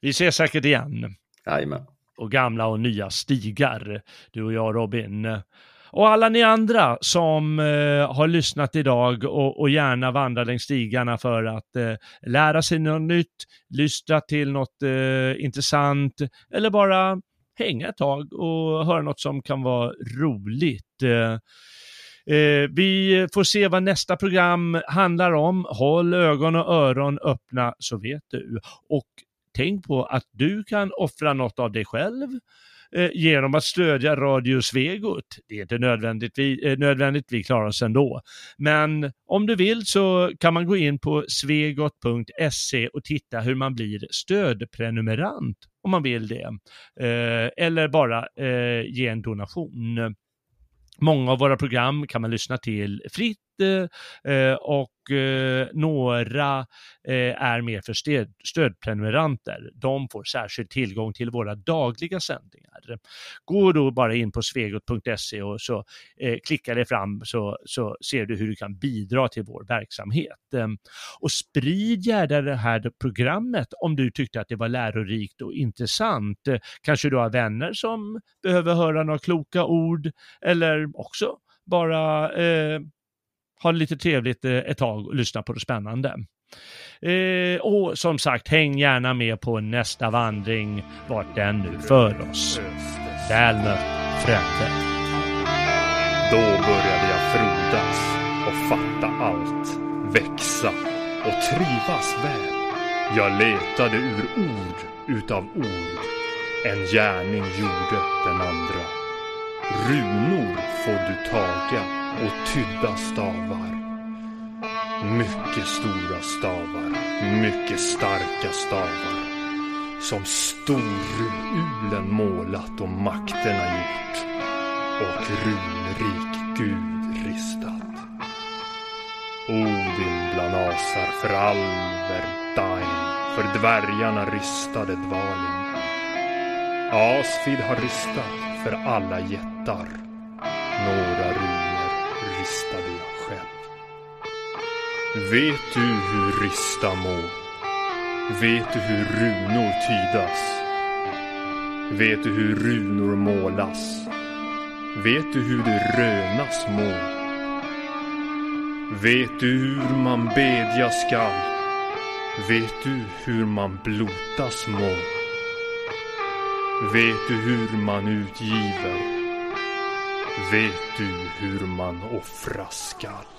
S2: Vi ses säkert igen.
S3: Jajamän.
S2: Och gamla och nya stigar, du och jag Robin. Och alla ni andra som eh, har lyssnat idag och, och, gärna vandrar längs stigarna för att eh, lära sig något nytt, lyssna till något eh, intressant eller bara hänga ett tag och höra något som kan vara roligt. Eh, eh, vi får se vad nästa program handlar om. Håll ögon och öron öppna så vet du. Och tänk på att du kan offra något av dig själv eh, genom att stödja Radio Svegot. Det är inte nödvändigt vi, eh, nödvändigt, vi klarar oss ändå. Men om du vill så kan man gå in på svegot.se och titta hur man blir stödprenumerant om man vill det. Eh, eller bara eh, ge en donation. Många av våra program kan man lyssna till fritt lite eh, och eh, några eh, är mer för stöd, stödprenumeranter. De får särskild tillgång till våra dagliga sändningar. Gå då bara in på svegot.se och så klicka dig fram så, så ser du hur du kan bidra till vår verksamhet. Ehm, och sprid gärna det här programmet om du tyckte att det var lärorikt och intressant. Kanske du har vänner som behöver höra några kloka ord eller också bara eh, ha lite trevligt eh, ett tag och lyssna på det spännande. Eh, och som sagt, häng gärna med på nästa vandring, vart den nu för oss. Väl mött, Frände.
S7: Då började jag frodas och fatta allt, växa och trivas väl. Jag letade ur ord utav ord, en gärning gjorde den andra. Runor får du taga och tydda stavar. Mycket stora stavar, mycket starka stavar. Som storulen målat och makterna gjort och runrik Gud ristat. Odin bland asar för alver dain. för dvärgarna ristade Dvalin. Asfid har ristat för alla jättar några runor ristade jag själv. Vet du hur rista må? Vet du hur runor tydas? Vet du hur runor målas? Vet du hur det rönas må? Vet du hur man bedja skall? Vet du hur man blotas må? Vet du hur man utgiver? Vet du hur man offras skall?